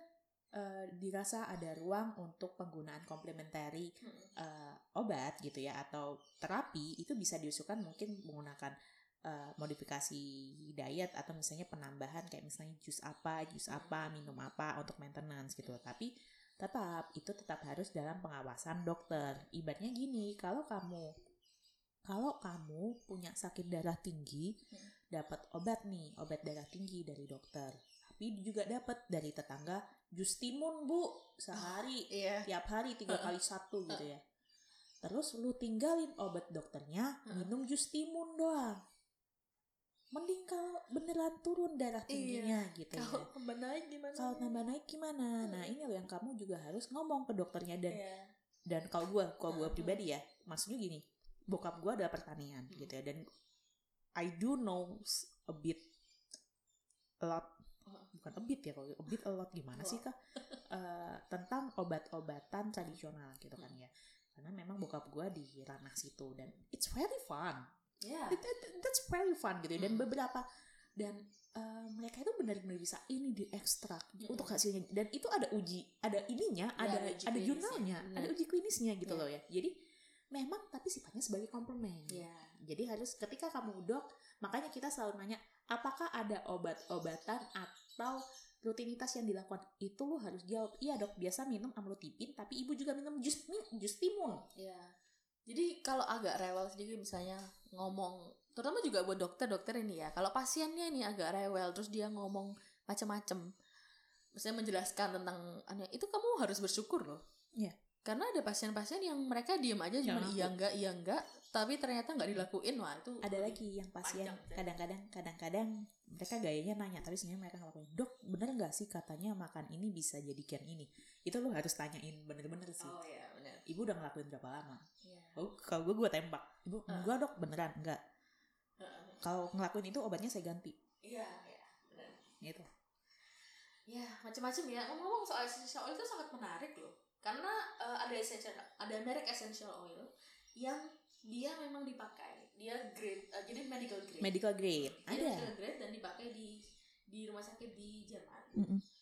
eh, dirasa ada ruang untuk penggunaan komplementari eh, obat gitu ya atau terapi itu bisa diusulkan mungkin menggunakan eh, modifikasi diet atau misalnya penambahan kayak misalnya jus apa jus apa minum apa untuk maintenance gitu. Tapi tetap itu tetap harus dalam pengawasan dokter. Ibaratnya gini kalau kamu kalau kamu punya sakit darah tinggi Hmm. dapat obat nih obat darah tinggi dari dokter. Tapi juga dapat dari tetangga jus timun bu sehari iya. tiap hari tiga kali satu gitu ya. Terus lu tinggalin obat dokternya minum jus timun doang mending kalau beneran turun darah tingginya gitu ya. Kalau tambah naik gimana? kalau tambah naik gimana? Nah ini loh yang kamu juga harus ngomong ke dokternya dan Iya. dan kalau gue kalau gue Hmm. pribadi ya maksudnya gini bokap gue adalah pertanian Hmm. gitu ya dan I do know a bit a lot bukan a bit ya kalau a bit a lot gimana sih kak? Eh, tentang obat-obatan tradisional gitu kan ya. Karena memang bokap gue di ranah situ dan it's very fun Iya. It- it- that's very fun gitu ya. dan beberapa dan eh, mereka itu benar-benar bisa ini diekstrak Hmm. untuk hasilnya dan itu ada uji ada ininya Ya, ada ada uji ada jurnalnya Benar. ada uji klinisnya gitu Ya. loh ya jadi memang tapi sifatnya sebagai komplement Iya. jadi harus ketika kamu dok makanya kita selalu nanya apakah ada obat-obatan atau rutinitas yang dilakukan itu lo harus jawab iya dok biasa minum amlodipin tapi ibu juga minum jus jus timun Iya. Jadi kalau agak rewel sedikit misalnya ngomong, terutama juga buat dokter-dokter ini ya. Kalau pasiennya ini agak rewel terus dia ngomong macam-macam, misalnya menjelaskan tentang aneh, itu kamu harus bersyukur loh. Iya. Karena ada pasien-pasien yang mereka diem aja cuma iya enggak iya enggak, tapi ternyata nggak dilakuin wah itu. ada lagi yang pasien kadang-kadang kadang-kadang mereka gayanya nanya tapi sebenarnya mereka ngelakuin dok bener nggak sih katanya makan ini bisa jadikan ini itu lo harus tanyain bener-bener sih Oh iya benar. ibu udah ngelakuin berapa lama. Oh, kalau gue gue tembak ibu Ah. enggak dok beneran enggak Heeh. kalau ngelakuin itu obatnya saya ganti Iya, iya, benar. gitu Ya, macam-macam ya. Ngomong-ngomong soal essential oil itu sangat menarik loh. Karena eh, ada essential ada merek essential oil yang dia memang dipakai. Dia grade eh, jadi medical grade. medical grade Dia ada medical grade dan dipakai di di rumah sakit di Jerman. Mahal lah.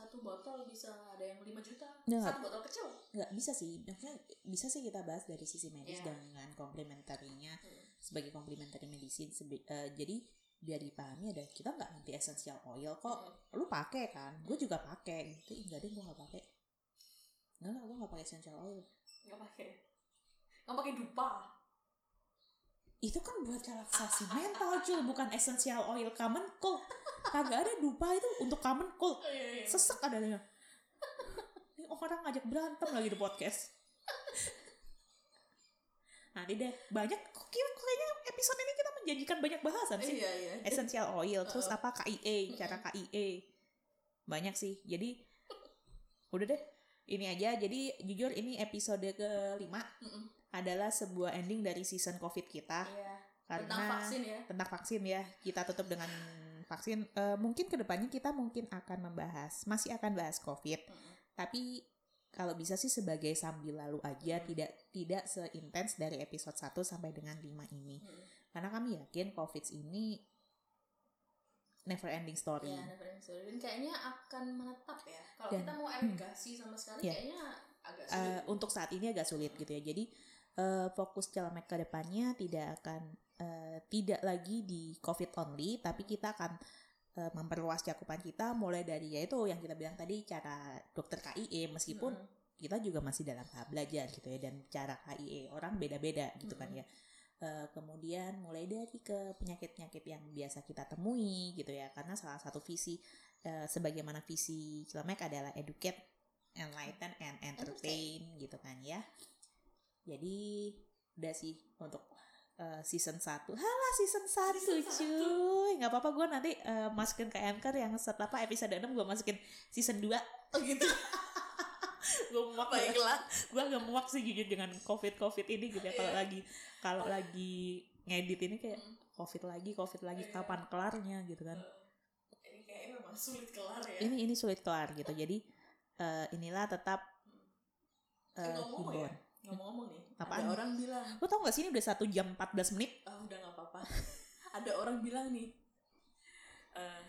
Satu botol bisa ada yang 5 juta. Ya, Satu botol kecil. nggak bisa sih maksudnya bisa sih kita bahas dari sisi medis Iya. dengan komplementarinya Hmm. sebagai komplementari medicine sebe- eh, jadi biar dipahami ada kita nggak anti essential oil kok Mm-mm. lu pakai kan gue juga pakai gitu enggak deh gue nggak pakai enggak enggak gue nggak pakai essential oil Nggak pakai. Nggak pakai dupa. Itu kan buat relaksasi mental cuy bukan essential oil common cold. Kagak ada dupa itu untuk common cold. Iya, sesek adanya ini orang ngajak berantem lagi di podcast. Nanti deh. Banyak kok kayaknya episode ini kita menjanjikan banyak bahasan sih. Iya, iya. essential oil terus Uh-uh. apa KIE cara KIE banyak sih. Jadi udah deh. Ini aja. Jadi jujur ini episode kelima. Adalah sebuah ending dari season covid kita Iya. karena Tentang vaksin ya. tentang vaksin ya kita tutup dengan vaksin Eh, mungkin ke depannya kita mungkin akan membahas masih akan bahas covid Mm-mm. tapi kalau bisa sih sebagai sambil lalu aja Hmm. tidak tidak seintens dari episode 1 sampai dengan 5 ini Mm-mm. karena kami yakin covid ini never ending story Ya, never ending story. Dan kayaknya akan menetap ya. Kalau kita mau irigasi sama sekali, Iya. kayaknya agak Eh, sulit. untuk saat ini agak sulit gitu ya. Jadi eh, fokus Celemek ke depannya tidak akan eh, tidak lagi di COVID only, tapi kita akan eh, memperluas cakupan kita mulai dari yaitu yang kita bilang tadi cara dokter KIE meskipun Mm-mm. kita juga masih dalam tahap belajar gitu ya dan cara KIE orang beda-beda gitu kan Mm-mm. ya. Eh, kemudian mulai dari ke penyakit-penyakit yang biasa kita temui gitu ya karena salah satu visi eh, sebagaimana visi Cilemek adalah educate, enlighten and entertain gitu kan ya. Jadi udah sih untuk eh, season 1 Halah season 1 Season cuy nggak apa-apa gue nanti eh, masukin ke Anchor yang setelah apa episode 6 gue masukin season 2 Oh gitu. gue muak Baiklah. gue agak muak sih jujur dengan covid covid ini gitu ya kalau Iya. lagi kalau lagi ngedit ini kayak Mm. covid lagi covid lagi Iya. kapan kelarnya gitu kan Ini kayaknya memang sulit kelar ya. ini ini sulit kelar gitu jadi eh, inilah tetap Eh, eh ngomong himbauan ya. Ngomong-ngomong nih. Apaan? Ada orang bilang, lo tau gak sih ini udah satu jam 14 menit ah udah nggak apa-apa. ada orang bilang nih, eh,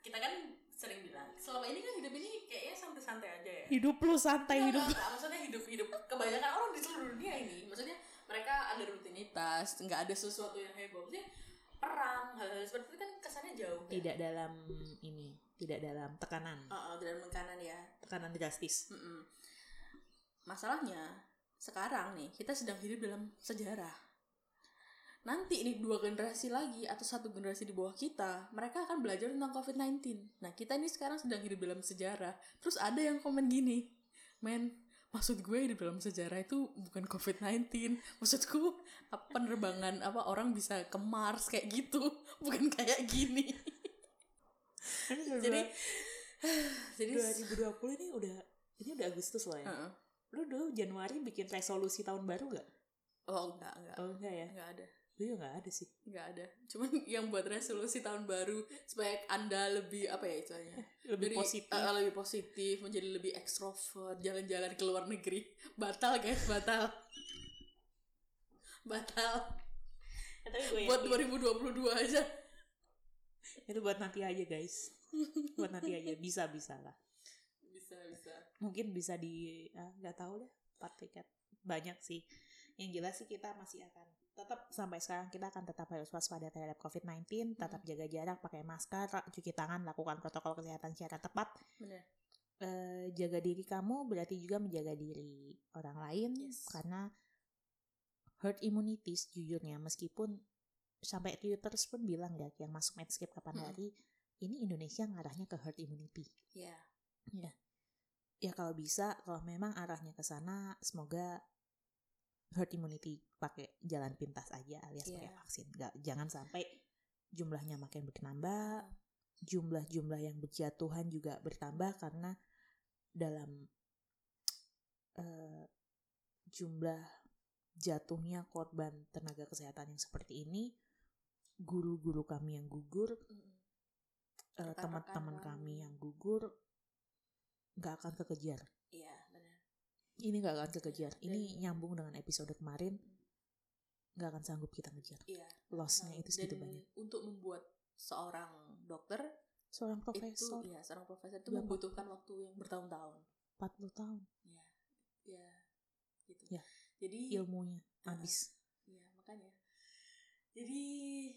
kita kan sering bilang, selama ini kan hidup ini kayaknya santai-santai aja ya. hidup lu santai Enggak, hidup enggak, enggak. maksudnya hidup hidup kebanyakan orang di seluruh dunia ini maksudnya mereka ada rutinitas nggak ada sesuatu yang heboh maksudnya perang hal-hal seperti itu kan kesannya jauh ya. tidak dalam ini tidak dalam tekanan Uh, uh, dalam makanan ya tekanan drastis Mm-mm. masalahnya sekarang nih kita sedang hidup dalam sejarah. Nanti ini dua generasi lagi atau satu generasi di bawah kita mereka akan belajar tentang COVID-19 nah kita ini sekarang sedang hidup dalam sejarah. Terus ada yang komen gini men maksud gue di dalam sejarah itu bukan COVID-19 maksudku apa penerbangan apa orang bisa ke Mars kayak gitu? Bukan kayak gini. Jadi jadi 2020 ini udah ini udah Agustus loh ya. Heeh. Lu dulu Januari bikin resolusi tahun baru gak? oh enggak enggak oh enggak ya? Enggak ada. Gue juga gak ada sih. Enggak ada. Cuman yang buat resolusi tahun baru supaya anda lebih apa ya istilahnya? Lebih Jadi, positif. uh, lebih positif menjadi lebih ekstrovert jalan-jalan ke luar negeri. Batal guys batal. Batal. Ya, tapi gue buat yakin 2022 aja. Itu buat nanti aja guys. Buat nanti aja. Bisa bisa lah bisa bisa. Mungkin bisa di ah, nggak tahu deh empat tiket banyak sih. Yang jelas sih kita masih akan tetap sampai sekarang kita akan tetap harus waspada terhadap COVID-19 tetap jaga jarak pakai masker cuci tangan lakukan protokol kesehatan secara tepat. Eh, jaga diri kamu berarti juga menjaga diri orang lain Yes. karena herd immunity sejujurnya. Meskipun sampai Twitter pun bilang ya yang masuk Medscape kapan Mm-mm. hari ini Indonesia ngarahnya ke herd immunity. Ya ya kalau bisa kalau memang arahnya ke sana semoga herd immunity pakai jalan pintas aja alias Iya. pakai vaksin nggak jangan sampai jumlahnya makin bertambah jumlah-jumlah yang berjatuhan juga bertambah karena dalam eh, jumlah jatuhnya korban tenaga kesehatan yang seperti ini guru-guru kami yang gugur eh, teman-teman kami. kami yang gugur nggak akan kekejar. Iya benar. Ini nggak akan kekejar. Ini Dan- nyambung dengan episode kemarin nggak akan sanggup kita ngejar. Iya. Lossnya Nah, itu segitu dan banyak. untuk membuat seorang dokter seorang itu profesor. ya seorang profesor itu membutuhkan waktu yang bertahun-tahun. 40 tahun. Ya ya gitu. Ya. jadi ilmunya Ah. habis. ya makanya. Jadi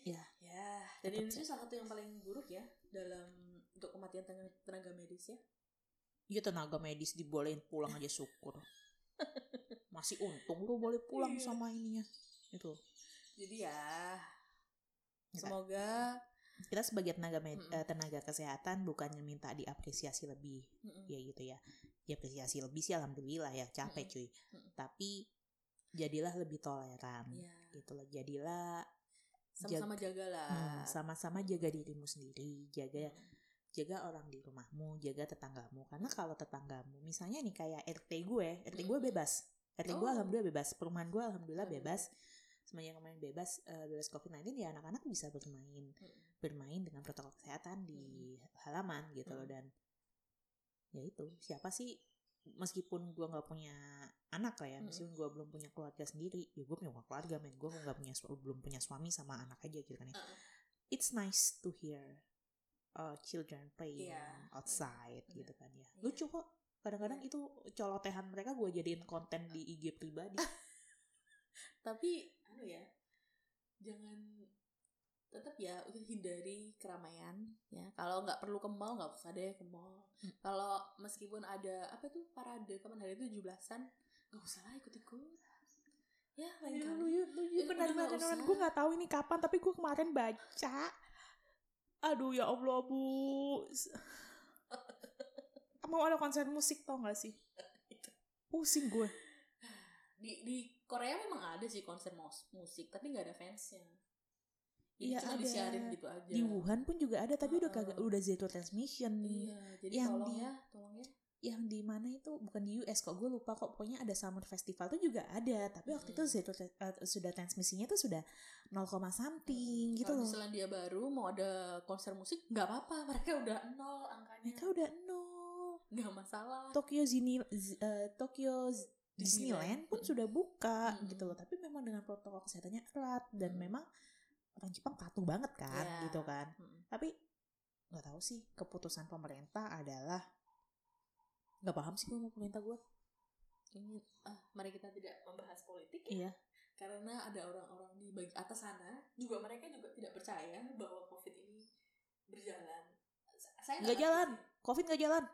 Ya. ya dan Indonesia salah satu yang paling buruk ya dalam untuk kematian tenaga, tenaga medis ya Iya tenaga medis dibolehin pulang aja syukur masih untung lu boleh pulang Iya. sama ininya itu jadi ya semoga kita sebagai tenaga med- Mm-mm. eh, tenaga kesehatan bukannya minta diapresiasi lebih Mm-mm. ya gitu ya diapresiasi lebih sih alhamdulillah ya capek Mm-mm. cuy Mm-mm. tapi jadilah lebih toleran ya gitu loh jadilah sama-sama jagalah Hmm, sama-sama jaga dirimu sendiri, jaga Mm. Jaga orang di rumahmu, jaga tetanggamu. Karena kalau tetanggamu, misalnya nih kayak RT gue, RT gue bebas, RT gue Oh. alhamdulillah bebas, perumahan gue alhamdulillah bebas. Semenjak kemarin bebas, eh, bebas COVID-19 ya anak-anak bisa bermain, bermain dengan protokol kesehatan di halaman gitu loh dan ya itu. Siapa sih meskipun gue nggak punya anak lah ya meskipun gue belum punya keluarga sendiri ya gue punya keluarga men. Gue nggak punya belum punya suami sama anak aja gitu kan ya. Uh-uh. it's nice to hear uh, children playing Iya. outside Benar. gitu kan ya Iya. lucu kok kadang-kadang Iya. itu colotehan mereka gue jadiin konten di IG pribadi tapi anu ya jangan tetap ya udah hindari keramaian ya kalau nggak perlu ke mall nggak usah deh ke mall Hmm. kalau meskipun ada apa tuh parade kapan hari itu 17-an nggak usah lah ikut ikut ya lain Ya, kali lu, lu, lu, benar benar gue nggak tahu ini kapan tapi gue kemarin baca aduh ya allah bu. Mau ada konser musik tau gak sih? Pusing gue. Di di Korea memang ada sih konser musik tapi nggak ada fansnya. Iya, cuma ada. disiarin gitu aja. Di Wuhan pun juga ada tapi udah Heeh. kagak udah zero transmission. Iya jadi Yang tolong di- ya tolong ya yang di mana itu bukan di US kok gue lupa kok pokoknya ada summer festival tuh juga ada tapi waktu itu Mm. zero eh, sudah transmisinya tuh sudah 0, something gitu Kalau loh di Selandia Baru mau ada konser musik nggak apa-apa mereka udah nol angkanya mereka udah nol nggak masalah Tokyo Zini, Z- eh, Tokyo Disneyland Disneyland. pun sudah buka Mm-mm. gitu loh tapi memang dengan protokol kesehatannya erat dan Mm. memang orang Jepang patuh banget kan Iya. gitu kan Mm. tapi nggak tahu sih keputusan pemerintah adalah nggak paham sih gue mau pemerintah gue ini ah, mari kita tidak membahas politik ya. iya. Karena ada orang-orang di bagi atas sana juga mereka juga tidak percaya bahwa covid ini berjalan. Sa- saya nggak ngerti jalan. sih. covid nggak jalan.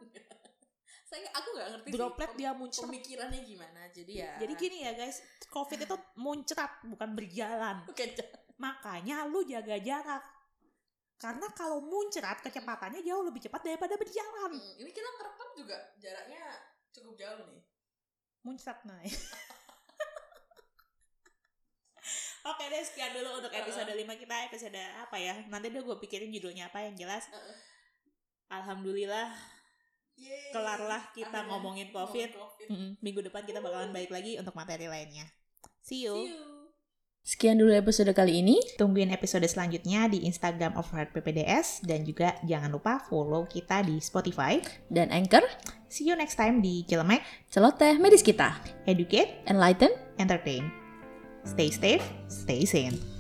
Saya aku nggak ngerti sih droplet pem- dia muncrat. pemikirannya gimana. Jadi ya Jadi gini ya guys, COVID itu muncrat bukan berjalan. Makanya lu jaga jarak. Karena kalau muncrat kecepatannya jauh lebih cepat daripada berjalan. Hmm, ini kita ngerekam juga jaraknya cukup jauh nih. Muncrat naik. Oke deh sekian dulu untuk episode 5 kita. Episode apa ya? Nanti deh gue pikirin judulnya apa yang jelas. Alhamdulillah Yeay. kelarlah kita Akhirnya ngomongin covid. Ngomongin COVID. Mm-mm, minggu depan kita bakalan balik lagi untuk materi lainnya. See you, See you. Sekian dulu episode kali ini. tungguin episode selanjutnya di Instagram of Heart PPDS dan juga jangan lupa follow kita di Spotify. Dan Anchor, see you next time di Cilemek celoteh medis kita. Educate. Enlighten, Entertain. Stay safe. Stay sane